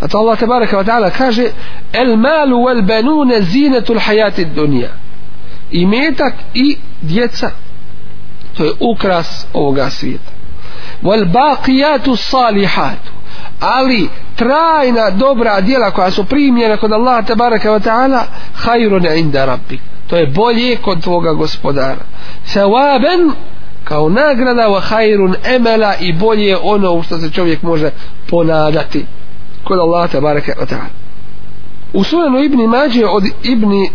a to Allah tabaraka wa ta'ala kaže el malu wal banune zinetul hayati dunija i metak i djeca to je ukras ovoga svijeta wal baqiyatu salihat ali trajna dobra djela koja su primljena kod Allaha te baraka ve taala khairun inda rabbik to je bolje kod tvoga gospodara sawaben kao nagrada wa khairun amala i bolje ono što se čovjek može ponadati kod Allaha te baraka ve taala usuleno ibn mađe od ibni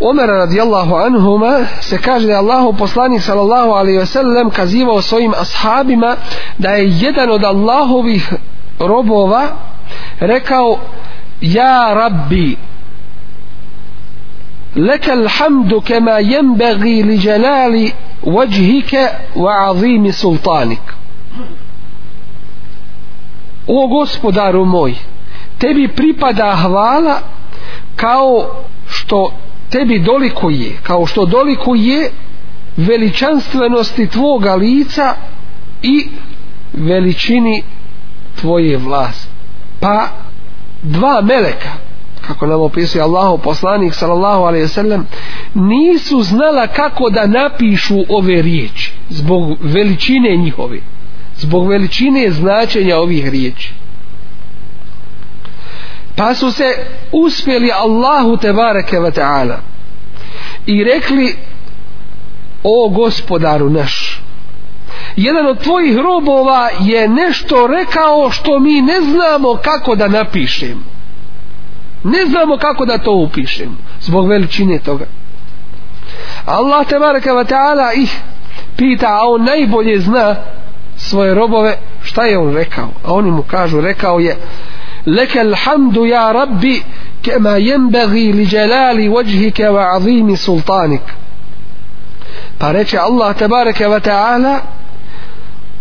Omer radijallahu anhuma se kaže da je Allahu poslanik sallallahu alaihi ve sellem kazivao svojim ashabima da je jedan od Allahovih robova rekao Ja Rabbi leke alhamdu kema jembegi li jelali vajhike wa azimi sultanik O gospodaru moj tebi pripada hvala kao što tebi doliko je kao što doliko je veličanstvenosti tvoga lica i veličini tvoje vlast pa dva meleka kako nam opisuje Allahu poslanik sallallahu alejhi ve sellem nisu znala kako da napišu ove riječi zbog veličine njihove zbog veličine značenja ovih riječi pa su se uspjeli Allahu te bareke ve taala i rekli o gospodaru naš jedan od tvojih robova je nešto rekao što mi ne znamo kako da napišemo ne znamo kako da to upišemo zbog veličine toga Allah te bareke ve taala ih pita a on najbolje zna svoje robove šta je on rekao a oni mu kažu rekao je لك الحمد يا ربي كما ينبغي لجلال وجهك وعظيم سلطانك فرجع الله تبارك وتعالى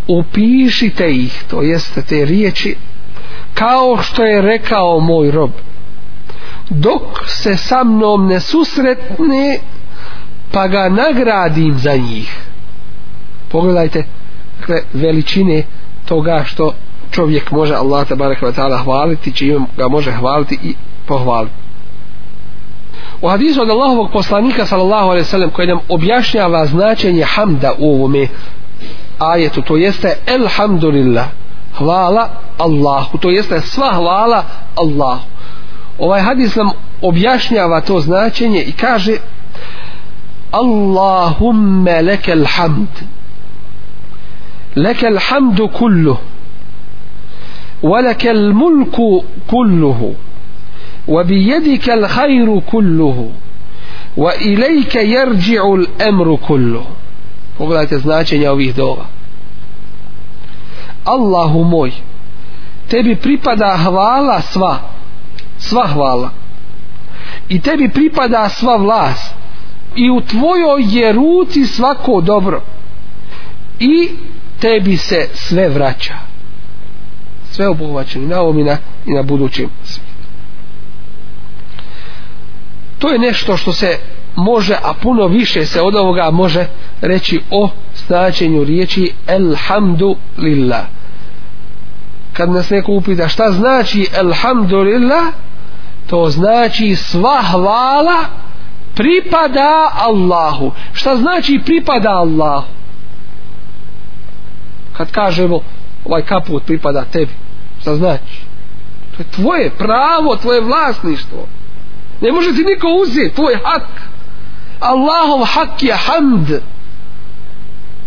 upišite ih, to jeste te riječi, kao što je rekao moj rob. Dok se sa mnom ne susretne, pa ga nagradim za njih. Pogledajte dakle, veličine toga što čovjek može Allah tabaraka wa ta'ala hvaliti, će ima ga može hvaliti i pohvaliti. U hadisu od Allahovog poslanika sallallahu alaihi sallam koji nam objašnjava značenje hamda u ovome ajetu, to jeste elhamdulillah, hvala Allahu, to jeste sva hvala Allahu. Ovaj hadis nam objašnjava to značenje i kaže Allahumme lekel hamd lekel hamdu kulluh ولك الملك كله وبيدك الخير كله وإليك يرجع الأمر كله pogledajte značenja ovih dova Allahu moj tebi pripada hvala sva sva hvala i tebi pripada sva vlast i u tvojoj je ruci svako dobro i tebi se sve vraća sve obuhvaćeni na ovom i na, i na budućem to je nešto što se može, a puno više se od ovoga može reći o značenju riječi Elhamdulillah kad nas neko upita šta znači Elhamdulillah to znači sva hvala pripada Allahu šta znači pripada Allahu kad kažemo ovaj kaput pripada tebi. Šta znači? To je tvoje pravo, tvoje vlasništvo. Ne može ti niko uzeti tvoj hak. Allahov hak je hamd.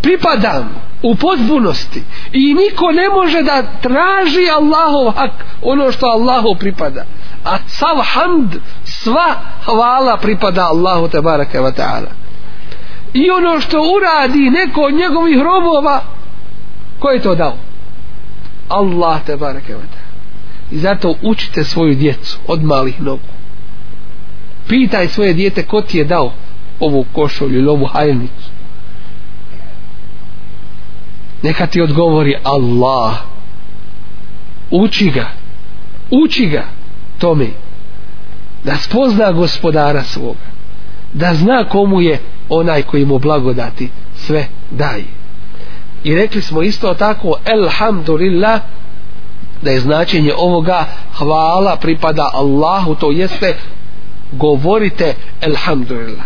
Pripadam u potpunosti. I niko ne može da traži Allahov hak ono što Allahu pripada. A sav hamd, sva hvala pripada Allahu te baraka wa ta'ala. I ono što uradi neko od njegovih robova, ko je to dao? Allah te barake vada. I zato učite svoju djecu od malih nogu. Pitaj svoje djete ko ti je dao ovu košulju ili ovu hajnicu. Neka ti odgovori Allah. Uči ga. Uči ga tome da spozna gospodara svoga. Da zna komu je onaj koji mu blagodati sve daje. I rekli smo isto tako Elhamdulillah Da je značenje ovoga Hvala pripada Allahu To jeste govorite Elhamdulillah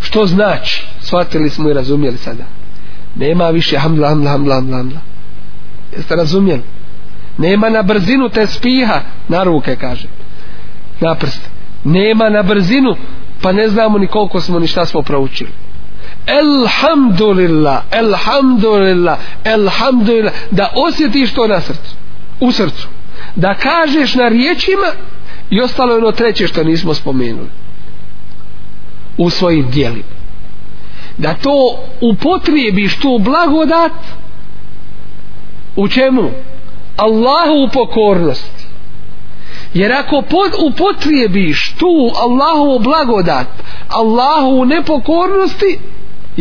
Što znači? Svatili smo i razumjeli sada Nema više hamla, hamla, hamla, hamla, hamla. Jeste razumjeli? Nema na brzinu te spiha na ruke, kaže. Na prst. Nema na brzinu, pa ne znamo ni koliko smo ni šta smo proučili elhamdulillah, elhamdulillah, elhamdulillah, da osjetiš to na srcu, u srcu. Da kažeš na riječima i ostalo je ono treće što nismo spomenuli. U svojim dijelima. Da to upotrijebiš, tu blagodat, u čemu? Allahu u pokornosti. Jer ako pod, upotrijebiš tu Allahu blagodat, Allahu u nepokornosti,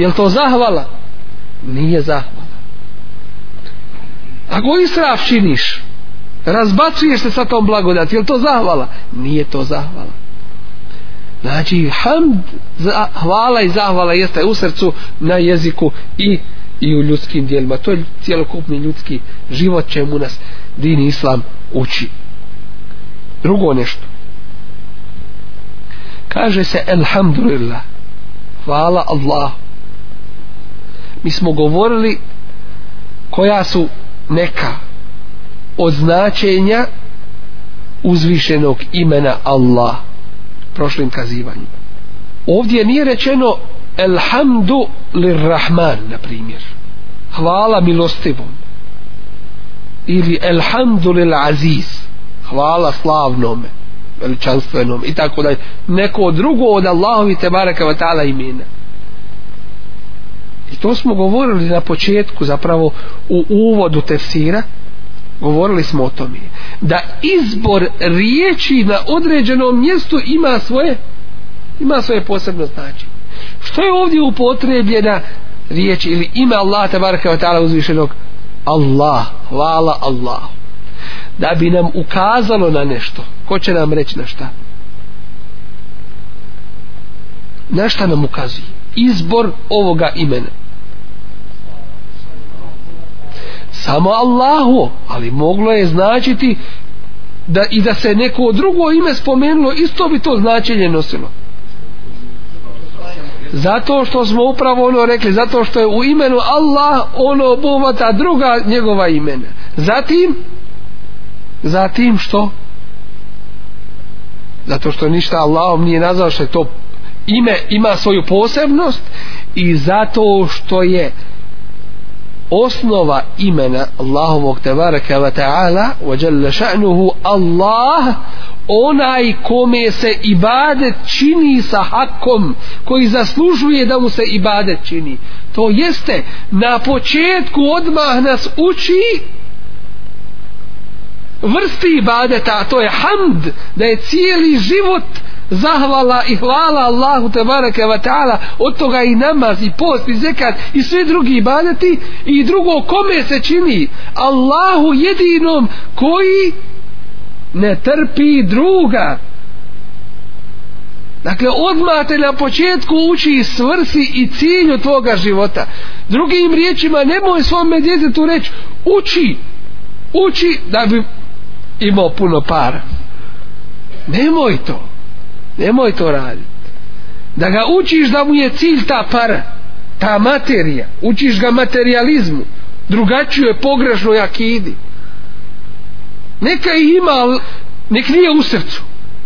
je to zahvala? nije zahvala ako israf činiš razbacuješ se sa tom blagodati je to zahvala? nije to zahvala znači hamd, hvala i zahvala jeste u srcu, na jeziku i, i u ljudskim dijelima to je cijelokupni ljudski život čemu nas din islam uči drugo nešto kaže se alhamdulillah hvala Allahu mi smo govorili koja su neka od značenja uzvišenog imena Allah prošlim kazivanjima ovdje nije rečeno elhamdu lirrahman na primjer hvala milostivom ili elhamdu lil aziz hvala slavnome veličanstvenom i tako da neko drugo od Allahovi tebareka wa ta'ala imena to smo govorili na početku zapravo u uvodu tefsira govorili smo o tome da izbor riječi na određenom mjestu ima svoje ima svoje posebno značenje što je ovdje upotrebljena riječ ili ima Allah tabaraka wa ta'ala uzvišenog Allah, hvala Allah da bi nam ukazalo na nešto ko će nam reći na šta na šta nam ukazuje izbor ovoga imena samo Allahu, ali moglo je značiti da i da se neko drugo ime spomenulo, isto bi to značenje nosilo. Zato što smo upravo ono rekli, zato što je u imenu Allah ono obuhvata druga njegova imena. Zatim, zatim što? Zato što ništa Allahom nije nazvao što je to ime ima svoju posebnost i zato što je osnova imena Allahovog tebareke wa ta'ala wa jalla še'nuhu Allah onaj kome se ibadet čini sa hakom koji zaslužuje da mu se ibadet čini to jeste na početku odmah nas uči vrsti ibadeta a to je hamd da je cijeli život zahvala i hvala Allahu te bareke ve taala od toga i namaz i post i zekat i sve drugi ibadeti i drugo kome se čini Allahu jedinom koji ne trpi druga Dakle, odmah te na početku uči svrsi i cilju tvoga života. Drugim riječima, nemoj svome djetetu reći, uči, uči da bi imao puno para. Nemoj to nemoj to raditi da ga učiš da mu je cilj ta para ta materija učiš ga materializmu drugačiju je pogrešno jak idi neka ih ima nek nije u srcu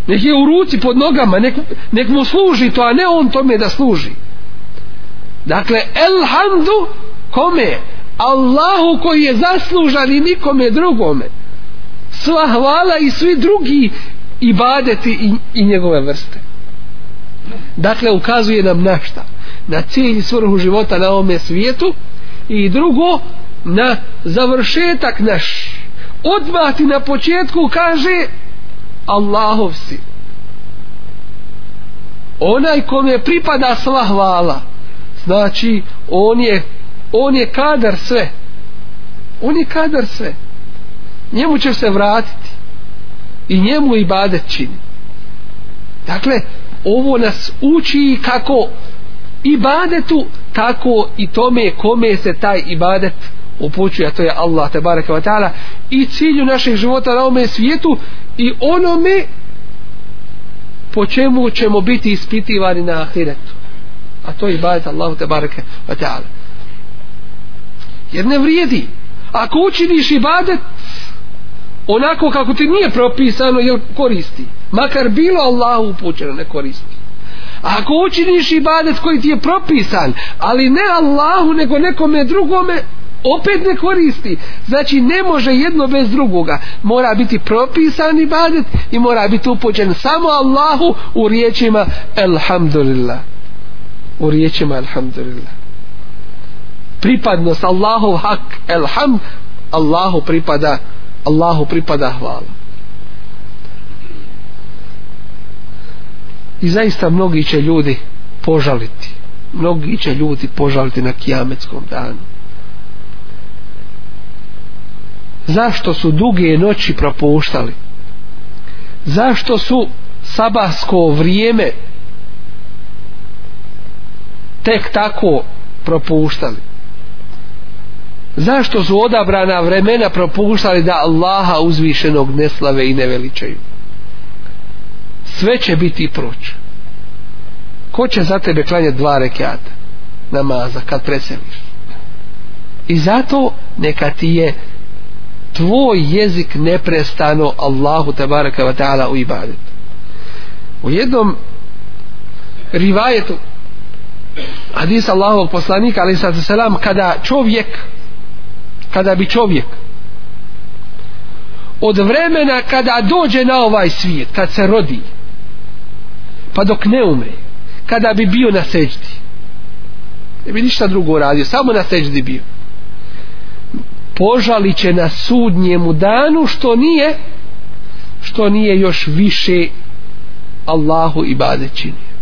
nek je u ruci pod nogama nek, nek mu služi to a ne on tome da služi dakle elhamdu kome Allahu koji je zaslužan i nikome drugome sva hvala i svi drugi ibadeti i, i njegove vrste dakle ukazuje nam na šta na cilj svrhu života na ovome svijetu i drugo na završetak naš odmah ti na početku kaže Allahov si onaj kome pripada sva hvala znači on je on je kadar sve on je kadar sve njemu će se vratiti i njemu i badet čini dakle ovo nas uči kako i badetu tako i tome kome se taj ibadet upućuje, a to je Allah te bareke wa ta'ala i cilju našeg života na ovome svijetu i onome po čemu ćemo biti ispitivani na ahiretu a to je ibadet Allahu te bareke wa ta'ala jer ne vrijedi ako učiniš ibadet onako kako ti nije propisano jel koristi makar bilo Allahu upućeno ne koristi ako učiniš ibadet koji ti je propisan ali ne Allahu nego nekome drugome opet ne koristi znači ne može jedno bez drugoga mora biti propisan ibadet i mora biti upućen samo Allahu u riječima Elhamdulillah u riječima Elhamdulillah pripadnost Allahov hak Elham Allahu pripada Elhamdulillah Allahu pripada hvala. I zaista mnogi će ljudi požaliti. Mnogi će ljudi požaliti na kijametskom danu. Zašto su duge noći propuštali? Zašto su sabasko vrijeme tek tako propuštali? Zašto su odabrana vremena propuštali da Allaha uzvišenog ne slave i ne veličaju? Sve će biti proć. Ko će za tebe klanjati dva rekiata namaza kad preseliš? I zato neka ti je tvoj jezik neprestano Allahu tabaraka wa ta'ala u ibadetu. U jednom rivajetu hadisa Allahovog poslanika ali sada selam kada čovjek kada bi čovjek od vremena kada dođe na ovaj svijet, kad se rodi, pa dok ne umre, kada bi bio na seđdi, ne bi ništa drugo radio, samo na seđdi bio, požali će na sudnjemu danu što nije, što nije još više Allahu i bade činio.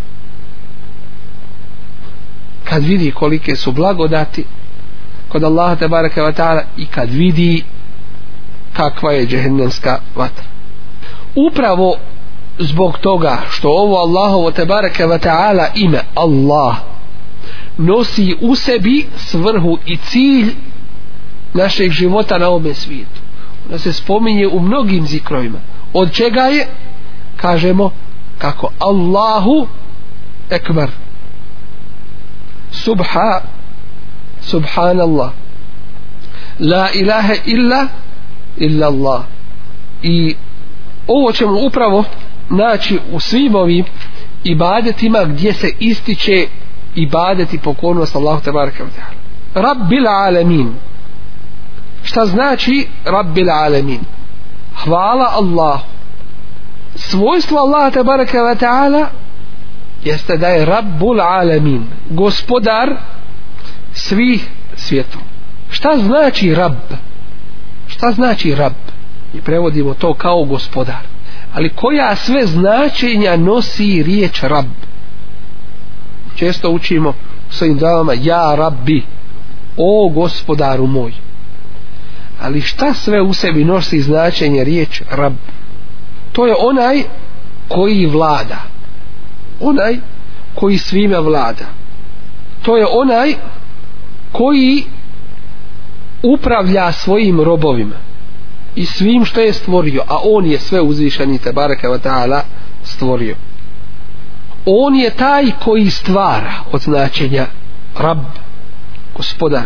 Kad vidi kolike su blagodati, kod Allaha te bareke ta'ala i kad vidi kakva je džehennemska vatra. Upravo zbog toga što ovo Allahovo te bareke ta'ala ime Allah nosi u sebi svrhu i cilj našeg života na ovome svijetu. Ona se spominje u mnogim zikrovima. Od čega je? Kažemo kako Allahu ekbar. Subha subhanallah la ilaha illa illa Allah i ovo ćemo upravo naći u svim ovim ibadetima gdje se ističe ibadet i pokornost Allahu te baraka wa ta'ala Rabbil alamin šta znači Rabbil alamin hvala Allahu svojstvo Allaha te baraka wa ta'ala jeste da je Rabbul alamin gospodar svih svjetom. Šta znači rab? Šta znači rab? I prevodimo to kao gospodar. Ali koja sve značenja nosi riječ rab? Često učimo svojim davama ja rabbi, o gospodaru moj. Ali šta sve u sebi nosi značenje riječ rab? To je onaj koji vlada. Onaj koji svime vlada. To je onaj koji upravlja svojim robovima i svim što je stvorio a on je sve uzvišeni te bareke ta'ala stvorio on je taj koji stvara od značenja rab gospodar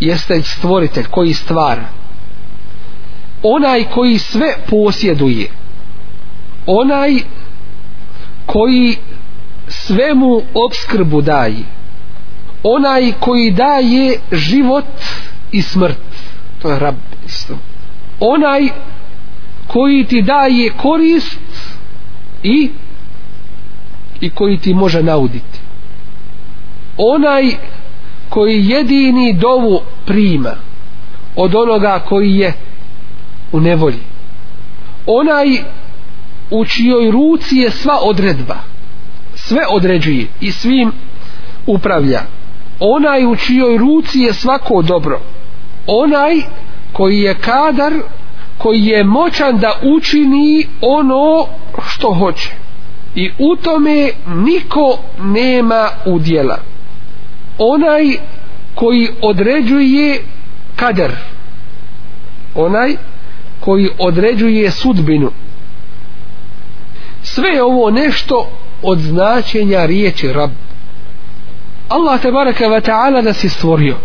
jeste stvoritelj koji stvara onaj koji sve posjeduje onaj koji svemu obskrbu daje onaj koji daje život i smrt to je rab isto onaj koji ti daje korist i i koji ti može nauditi onaj koji jedini dovu prima od onoga koji je u nevolji onaj u čijoj ruci je sva odredba sve određuje i svim upravlja onaj u čijoj ruci je svako dobro onaj koji je kadar koji je moćan da učini ono što hoće i u tome niko nema udjela onaj koji određuje kader onaj koji određuje sudbinu sve je ovo nešto od značenja riječi rab Allah te baraka wa ta'ala nas je stvorio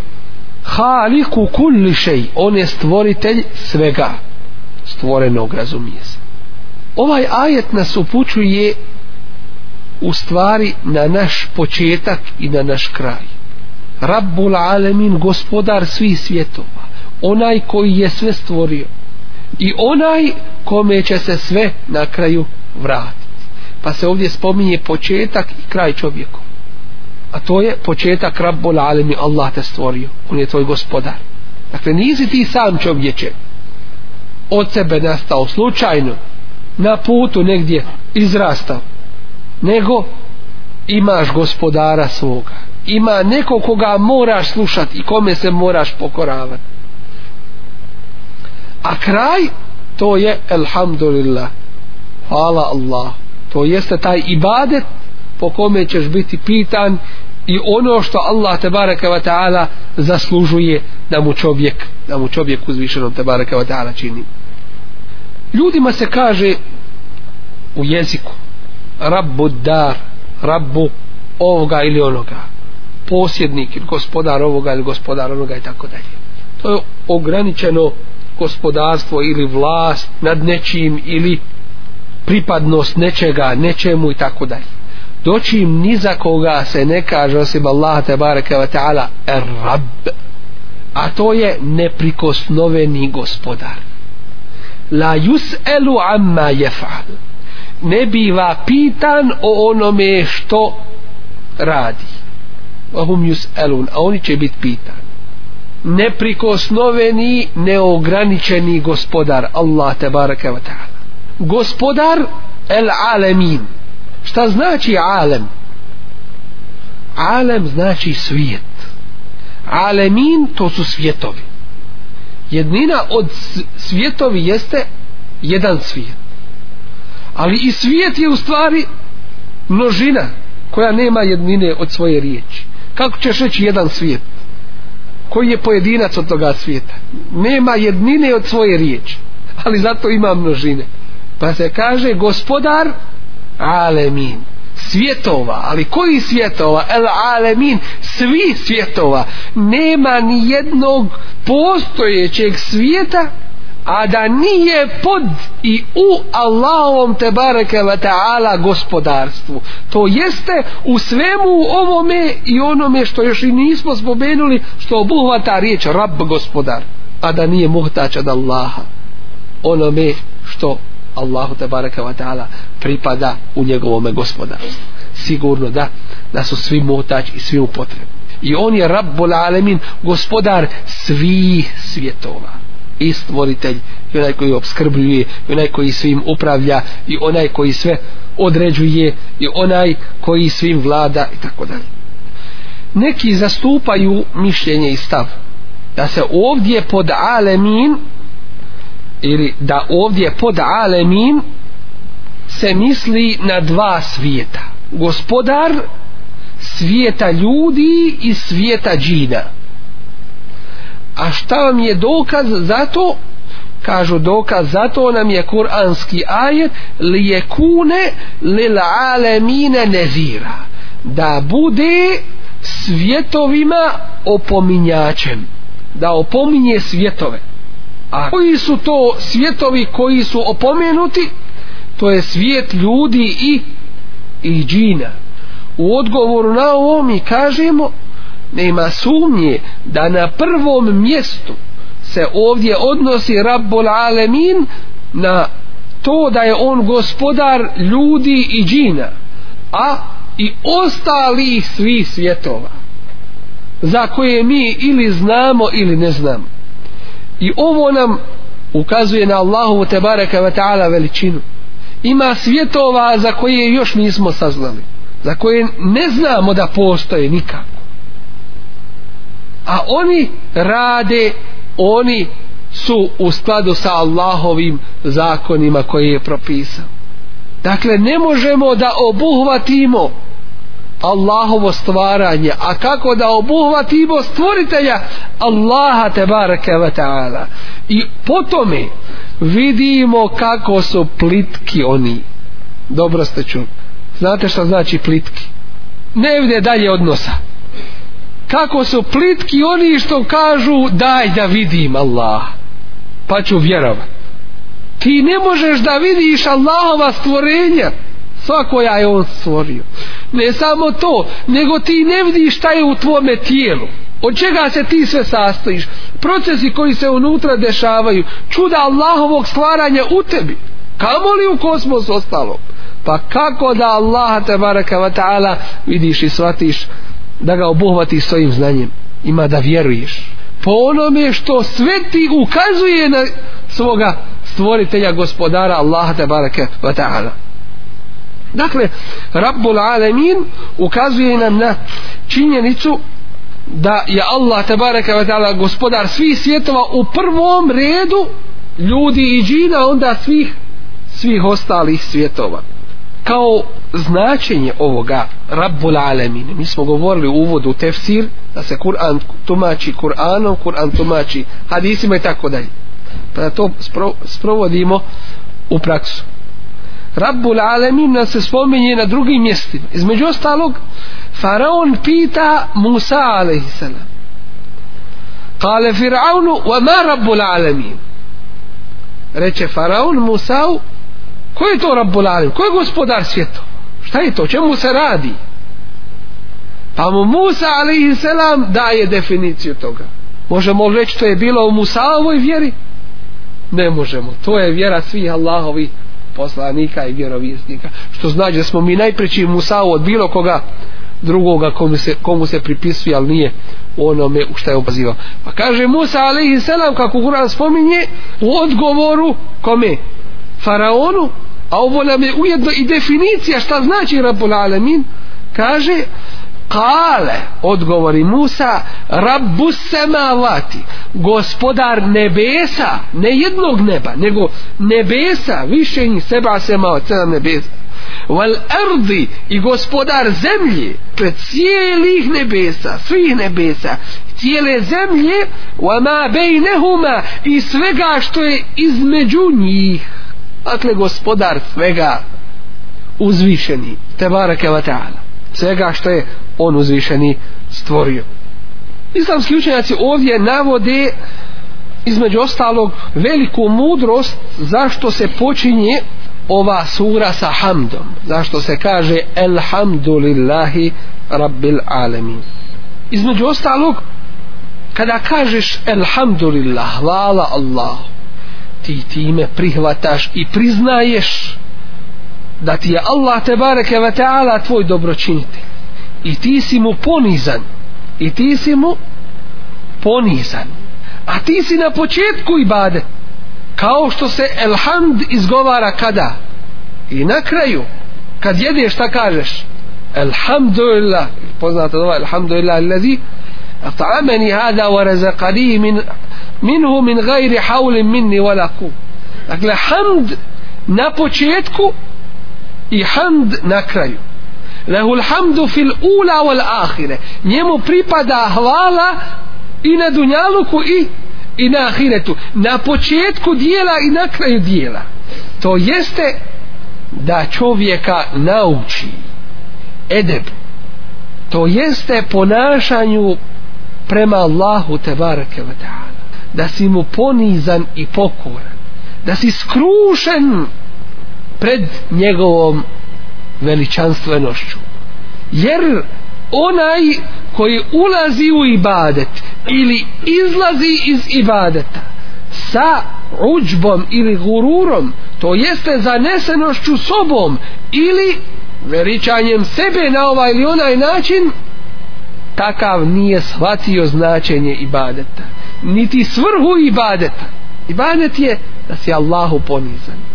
Haliku kulli šej On je stvoritelj svega Stvorenog razumije se Ovaj ajet nas upućuje U stvari Na naš početak I na naš kraj Rabbul alemin gospodar svih svjetova Onaj koji je sve stvorio I onaj Kome će se sve na kraju vratiti Pa se ovdje spominje Početak i kraj čovjekom a to je početak Rabbul Alemi Allah te stvorio on je tvoj gospodar dakle nisi ti sam čovječe od sebe nastao slučajno na putu negdje izrastao nego imaš gospodara svoga ima neko koga moraš slušati i kome se moraš pokoravati a kraj to je alhamdulillah hvala Allah to jeste taj ibadet po kome ćeš biti pitan i ono što Allah te baraka wa ta'ala zaslužuje da mu čovjek da mu čovjek uzvišenom te baraka wa ta'ala čini ljudima se kaže u jeziku rabbu dar rabbu ovoga ili onoga posjednik ili gospodar ovoga ili gospodar onoga i tako dalje to je ograničeno gospodarstvo ili vlast nad nečim ili pripadnost nečega nečemu i tako dalje doćim ni za koga se ne kaže osim Allaha te bareke ve taala rabb a to je neprikosnoveni gospodar la yuselu amma yefal ne biva pitan o onome što radi ohum yuselun a oni će biti pitan neprikosnoveni neograničeni gospodar Allah te bareke ve taala gospodar el alamin šta znači alem alem znači svijet alemin to su svijetovi jednina od svijetovi jeste jedan svijet ali i svijet je u stvari množina koja nema jednine od svoje riječi kako ćeš reći jedan svijet koji je pojedinac od toga svijeta nema jednine od svoje riječi ali zato ima množine pa se kaže gospodar alemin svjetova, ali koji svjetova el alemin, svi svjetova nema ni jednog postojećeg svijeta a da nije pod i u Allahom te bareke va ta'ala gospodarstvu to jeste u svemu ovome i onome što još i nismo spomenuli što obuhvata riječ rab gospodar a da nije muhtač od Allaha onome što Allahu te baraka wa ta'ala pripada u njegovome gospodarstvu. Sigurno da, da su svi motač i svi upotrebni. I on je Rabbul Alemin, gospodar svih svjetova. I stvoritelj, i onaj koji obskrbljuje, i onaj koji svim upravlja, i onaj koji sve određuje, i onaj koji svim vlada, i tako dalje. Neki zastupaju mišljenje i stav da se ovdje pod Alemin ili da ovdje pod alemim se misli na dva svijeta gospodar svijeta ljudi i svijeta džina a šta vam je dokaz za to kažu dokaz za to nam je kuranski ajet li je kune li alemine nezira da bude svjetovima opominjačem da opominje svjetove A koji su to svjetovi koji su opomenuti? To je svijet ljudi i i džina. U odgovoru na ovo mi kažemo nema sumnje da na prvom mjestu se ovdje odnosi Rabbul Alemin na to da je on gospodar ljudi i džina a i ostalih svih svjetova za koje mi ili znamo ili ne znamo I ovo nam ukazuje na Allahu tebareka ve ta'ala veličinu. Ima svjetova za koje još nismo saznali. Za koje ne znamo da postoje nikako. A oni rade, oni su u skladu sa Allahovim zakonima koje je propisao. Dakle, ne možemo da obuhvatimo Allahovo stvaranje a kako da obuhvatimo stvoritelja Allaha te bareke ve taala i potom vidimo kako su plitki oni dobro ste čuli znate šta znači plitki ne vide dalje odnosa kako su plitki oni što kažu daj da vidim Allah pa ću vjerovat ti ne možeš da vidiš Allahova stvorenja sva koja je on stvorio ne samo to nego ti ne vidiš šta je u tvome tijelu od čega se ti sve sastojiš procesi koji se unutra dešavaju čuda Allahovog stvaranja u tebi kamo li u kosmos ostalo pa kako da Allah te baraka wa ta'ala vidiš i shvatiš da ga obuhvatiš svojim znanjem ima da vjeruješ po onome što sve ti ukazuje na svoga stvoritelja gospodara Allaha te baraka wa ta'ala Dakle, Rabbul Alemin ukazuje nam na činjenicu da je Allah tabaraka wa ta'ala gospodar svih svjetova u prvom redu ljudi i džina, onda svih svih ostalih svjetova. Kao značenje ovoga Rabbul Alemin, mi smo govorili u uvodu tefsir, da se Kur'an tumači Kur'anom, Kur'an tumači hadisima i tako dalje. Pa da to sprovodimo u praksu. Rabbul Alemin nas se spominje na drugim mjestima. Između ostalog, Faraon pita Musa a.s. Kale Firaunu, wa ma Rabbul Alemin? Reče Faraon Musau, ko je to Rabbul Alemin? Ko je gospodar svijeta? Šta je to? Čemu se radi? Pa mu Musa a.s. daje definiciju toga. Možemo reći to je bilo u Musaovoj vjeri? Ne možemo. To je vjera svih Allahovih poslanika i vjerovjesnika. Što znači da smo mi najpreći Musa od bilo koga drugoga komu se, komu se pripisuje, ali nije onome u šta je opazivao. Pa kaže Musa alaihi selam kako Kur'an spominje u odgovoru kome? Faraonu? A ovo nam je ujedno i definicija šta znači Rabbul Alamin. Kaže Kale, odgovori Musa, rabbu semavati, gospodar nebesa, ne jednog neba, nego nebesa, više ni seba sema od sedam nebesa. Val erdi i gospodar zemlje, pred cijelih nebesa, svih nebesa, cijele zemlje, vama bejnehuma i svega što je između njih. Dakle, gospodar svega uzvišeni, tebara kevata'ala svega što je on uzvišeni stvorio. Islamski učenjaci ovdje navode između ostalog veliku mudrost zašto se počinje ova sura sa hamdom. Zašto se kaže Elhamdulillahi Rabbil Alemin. Između ostalog kada kažeš Elhamdulillah, hvala Allah ti time prihvataš i priznaješ da ti je Allah te bareke ve taala tvoj dobročinitelj i ti si mu ponizan i ti si mu ponizan a ti si na početku ibadet kao što se elhamd izgovara kada i na kraju kad jedeš šta kažeš elhamdulillah poznate ovo elhamdulillah allazi at'amani hada wa razaqani min minhu min ghairi hawlin minni wala ku dakle hamd na početku i hamd na kraju lehul hamdu fil ula wal ahire njemu pripada hvala i na dunjaluku i, i na ahiretu na početku dijela i na kraju dijela to jeste da čovjeka nauči edeb to jeste ponašanju prema Allahu te barake da si mu ponizan i pokoran da si skrušen pred njegovom veličanstvenošću jer onaj koji ulazi u ibadet ili izlazi iz ibadeta sa uđbom ili gururom to jeste zanesenošću sobom ili veličanjem sebe na ovaj ili onaj način takav nije shvatio značenje ibadeta niti svrhu ibadeta ibadet je da si Allahu ponizan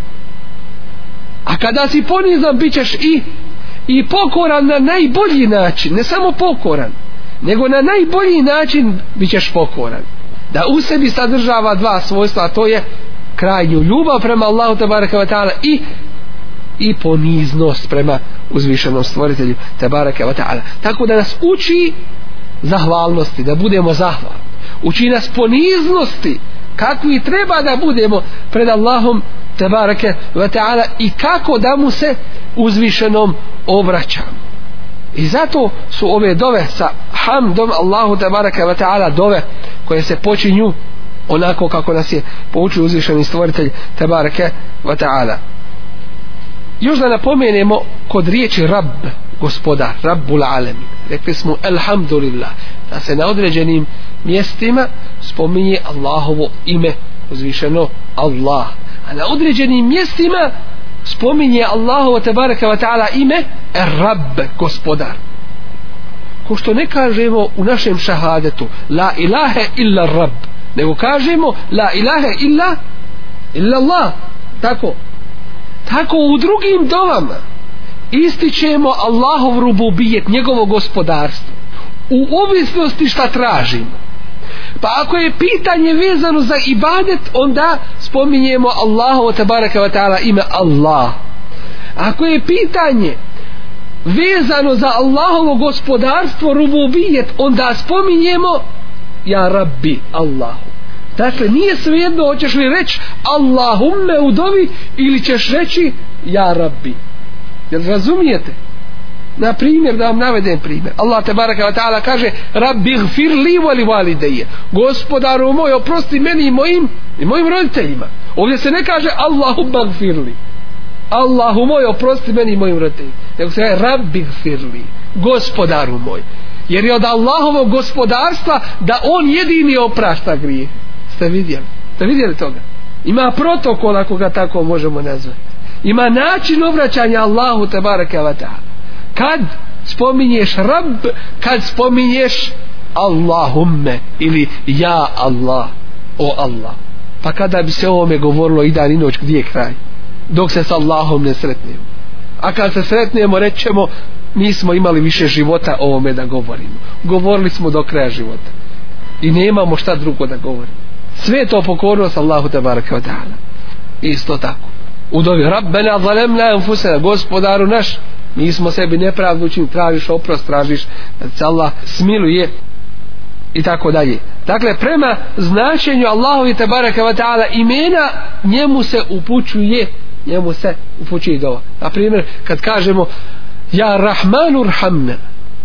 kada si ponizan bit ćeš i i pokoran na najbolji način ne samo pokoran nego na najbolji način bit ćeš pokoran da u sebi sadržava dva svojstva a to je krajnju ljubav prema Allahu tabaraka wa ta'ala i i poniznost prema uzvišenom stvoritelju tabaraka wa ta'ala tako da nas uči zahvalnosti da budemo zahvalni uči nas poniznosti kako i treba da budemo pred Allahom tebareke ve taala i kako da mu se uzvišenom obraćamo i zato su ove dove sa hamdom Allahu tebareke ve taala dove koje se počinju onako kako nas je poučio uzvišeni stvoritelj tebareke ve taala još da napomenemo kod riječi rab gospodar, Rabbul Alem. Rekli smo, Elhamdulillah, da se na određenim mjestima spominje Allahovo ime, uzvišeno Allah. A na određenim mjestima spominje Allahovo, tabaraka wa ta'ala, ime, Er Rab, gospodar. Ko što ne kažemo u našem šahadetu, La ilahe illa Rab, nego kažemo, La ilahe illa, illa Allah, tako. Tako u drugim dovama, ističemo Allahov rububijet, njegovo gospodarstvo, u ovisnosti šta tražimo. Pa ako je pitanje vezano za ibadet, onda spominjemo Allahovo tabaraka wa ta'ala ime Allah. Ako je pitanje vezano za Allahovo gospodarstvo, rububijet, onda spominjemo Ja Rabbi Allahu. Dakle, nije svejedno hoćeš li reći Allahumme udovi ili ćeš reći Ja Rabbi. Jel razumijete? Na primjer, da vam navedem primjer. Allah te baraka wa ta'ala kaže Rabbi gfir li vali valideje. Gospodaru moj, oprosti meni i mojim, i mojim roditeljima. Ovdje se ne kaže Allahu bagfir li. Allahu moj, oprosti meni i mojim roditeljima. Nego se kaže Rabbi gfir li. Gospodaru moj. Jer je od Allahovog gospodarstva da on jedini oprašta grije. Ste vidjeli? Ste vidjeli toga? Ima protokol ako ga tako možemo nazvati ima način obraćanja Allahu te bareke kad spominješ rab kad spominješ Allahumme ili ja Allah o Allah pa kada bi se ovome govorilo i dan i noć gdje je kraj dok se s Allahom ne sretnemo a kad se sretnemo rećemo nismo imali više života o ovome da govorimo govorili smo do kraja života i nemamo šta drugo da govorimo sve to pokornost Allahu te bareke isto tako u dovi Rabbena zalemna enfusena gospodaru naš mi smo sebi nepravdu učin tražiš oprost tražiš da se Allah smiluje i tako dalje dakle prema značenju Allahovi te baraka wa ta'ala imena njemu se upućuje njemu se upućuje dova na primjer kad kažemo ja Rahmanu Rahmanu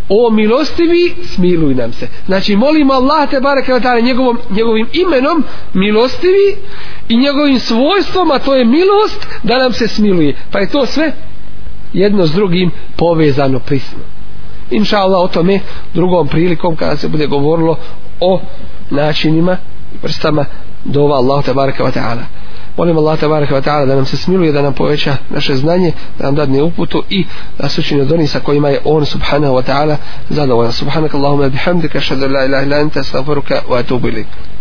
o milostivi smiluj nam se znači molimo Allah te barake njegovom, njegovim imenom milostivi i njegovim svojstvom, a to je milost, da nam se smiluje. Pa je to sve jedno s drugim povezano prisno. Inša Allah o tome drugom prilikom kada se bude govorilo o načinima i vrstama dova Allah tabaraka wa ta'ala. Molim Allah tabaraka wa ta'ala da nam se smiluje, da nam poveća naše znanje, da nam dadne uputu i da se učinje od onih sa kojima je On subhanahu wa ta'ala zadovoljan. Subhanak Allahuma bihamdika, šadu la ilaha ila anta, stavoruka, wa atubu ilik.